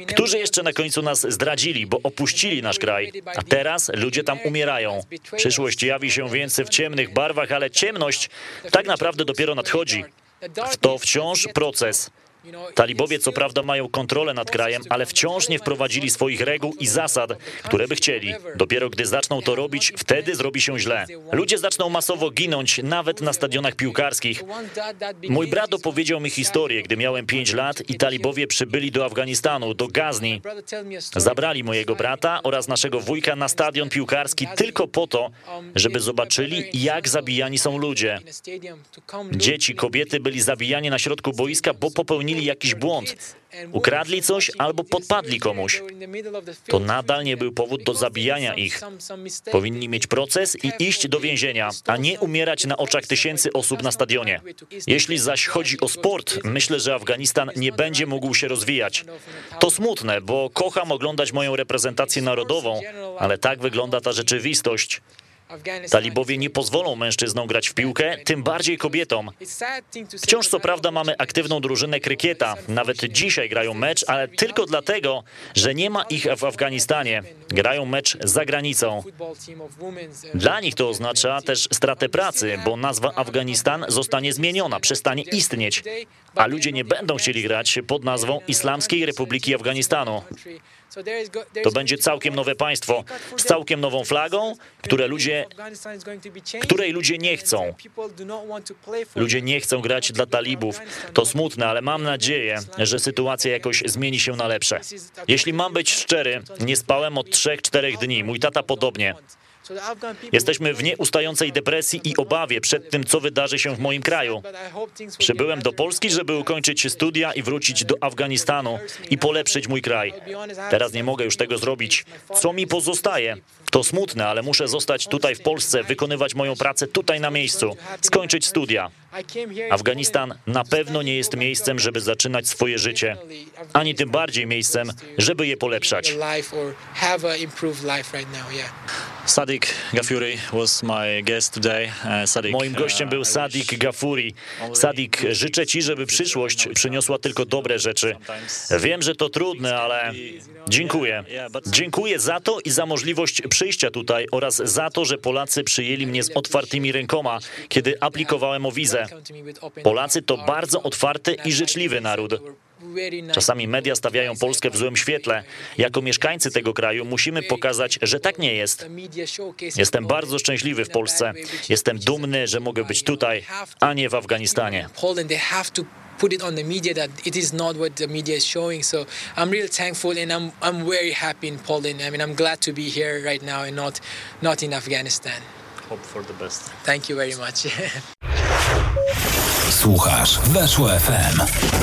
którzy jeszcze na końcu nas zdradzili, bo opuścili nasz kraj, a teraz ludzie tam umierają. Przyszłość jawi się więc w ciemnych barwach, ale ciemność tak naprawdę dopiero nadchodzi. To wciąż proces. Talibowie co prawda mają kontrolę nad krajem, ale wciąż nie wprowadzili swoich reguł i zasad, które by chcieli. Dopiero gdy zaczną to robić, wtedy zrobi się źle. Ludzie zaczną masowo ginąć, nawet na stadionach piłkarskich. Mój brat opowiedział mi historię, gdy miałem 5 lat i talibowie przybyli do Afganistanu, do Gazni. Zabrali mojego brata oraz naszego wujka na stadion piłkarski tylko po to, żeby zobaczyli, jak zabijani są ludzie. Dzieci, kobiety byli zabijani na środku boiska, bo popełnili jakiś błąd. Ukradli coś albo podpadli komuś. To nadal nie był powód do zabijania ich. Powinni mieć proces i iść do więzienia, a nie umierać na oczach tysięcy osób na stadionie. Jeśli zaś chodzi o sport, myślę, że Afganistan nie będzie mógł się rozwijać. To smutne, bo kocham oglądać moją reprezentację narodową, ale tak wygląda ta rzeczywistość. Talibowie nie pozwolą mężczyznom grać w piłkę, tym bardziej kobietom. Wciąż co prawda mamy aktywną drużynę krykieta. Nawet dzisiaj grają mecz, ale tylko dlatego, że nie ma ich w Afganistanie. Grają mecz za granicą. Dla nich to oznacza też stratę pracy, bo nazwa Afganistan zostanie zmieniona, przestanie istnieć, a ludzie nie będą chcieli grać pod nazwą Islamskiej Republiki Afganistanu. To będzie całkiem nowe państwo z całkiem nową flagą, które ludzie, której ludzie nie chcą. Ludzie nie chcą grać dla talibów. To smutne, ale mam nadzieję, że sytuacja jakoś zmieni się na lepsze. Jeśli mam być szczery, nie spałem od 3-4 dni. Mój tata podobnie. Jesteśmy w nieustającej depresji i obawie przed tym, co wydarzy się w moim kraju. Przybyłem do Polski, żeby ukończyć studia i wrócić do Afganistanu i polepszyć mój kraj. Teraz nie mogę już tego zrobić. Co mi pozostaje? To smutne, ale muszę zostać tutaj w Polsce, wykonywać moją pracę tutaj na miejscu, skończyć studia. Afganistan na pewno nie jest miejscem, żeby zaczynać swoje życie, ani tym bardziej miejscem, żeby je polepszać. Sadiq Gafuri was my guest today. Uh, Sadiq, Moim gościem był Sadik Gafuri. Sadik, życzę Ci, żeby przyszłość przyniosła tylko dobre rzeczy. Wiem, że to trudne, ale dziękuję. Dziękuję za to i za możliwość przyjścia tutaj oraz za to, że Polacy przyjęli mnie z otwartymi rękoma, kiedy aplikowałem o wizę. Polacy to bardzo otwarty i życzliwy naród. Czasami media stawiają Polskę w złym świetle. Jako mieszkańcy tego kraju musimy pokazać, że tak nie jest. Jestem bardzo szczęśliwy w Polsce. Jestem dumny, że mogę być tutaj, a nie w Afganistanie. Put it on the media that it is not what the media is showing. So I'm real thankful and I'm I'm very happy in Poland. I mean I'm glad to be here right now and not not in Afghanistan. Hope for the best. Thank you very much. [LAUGHS] Słuchasz Weszło FM.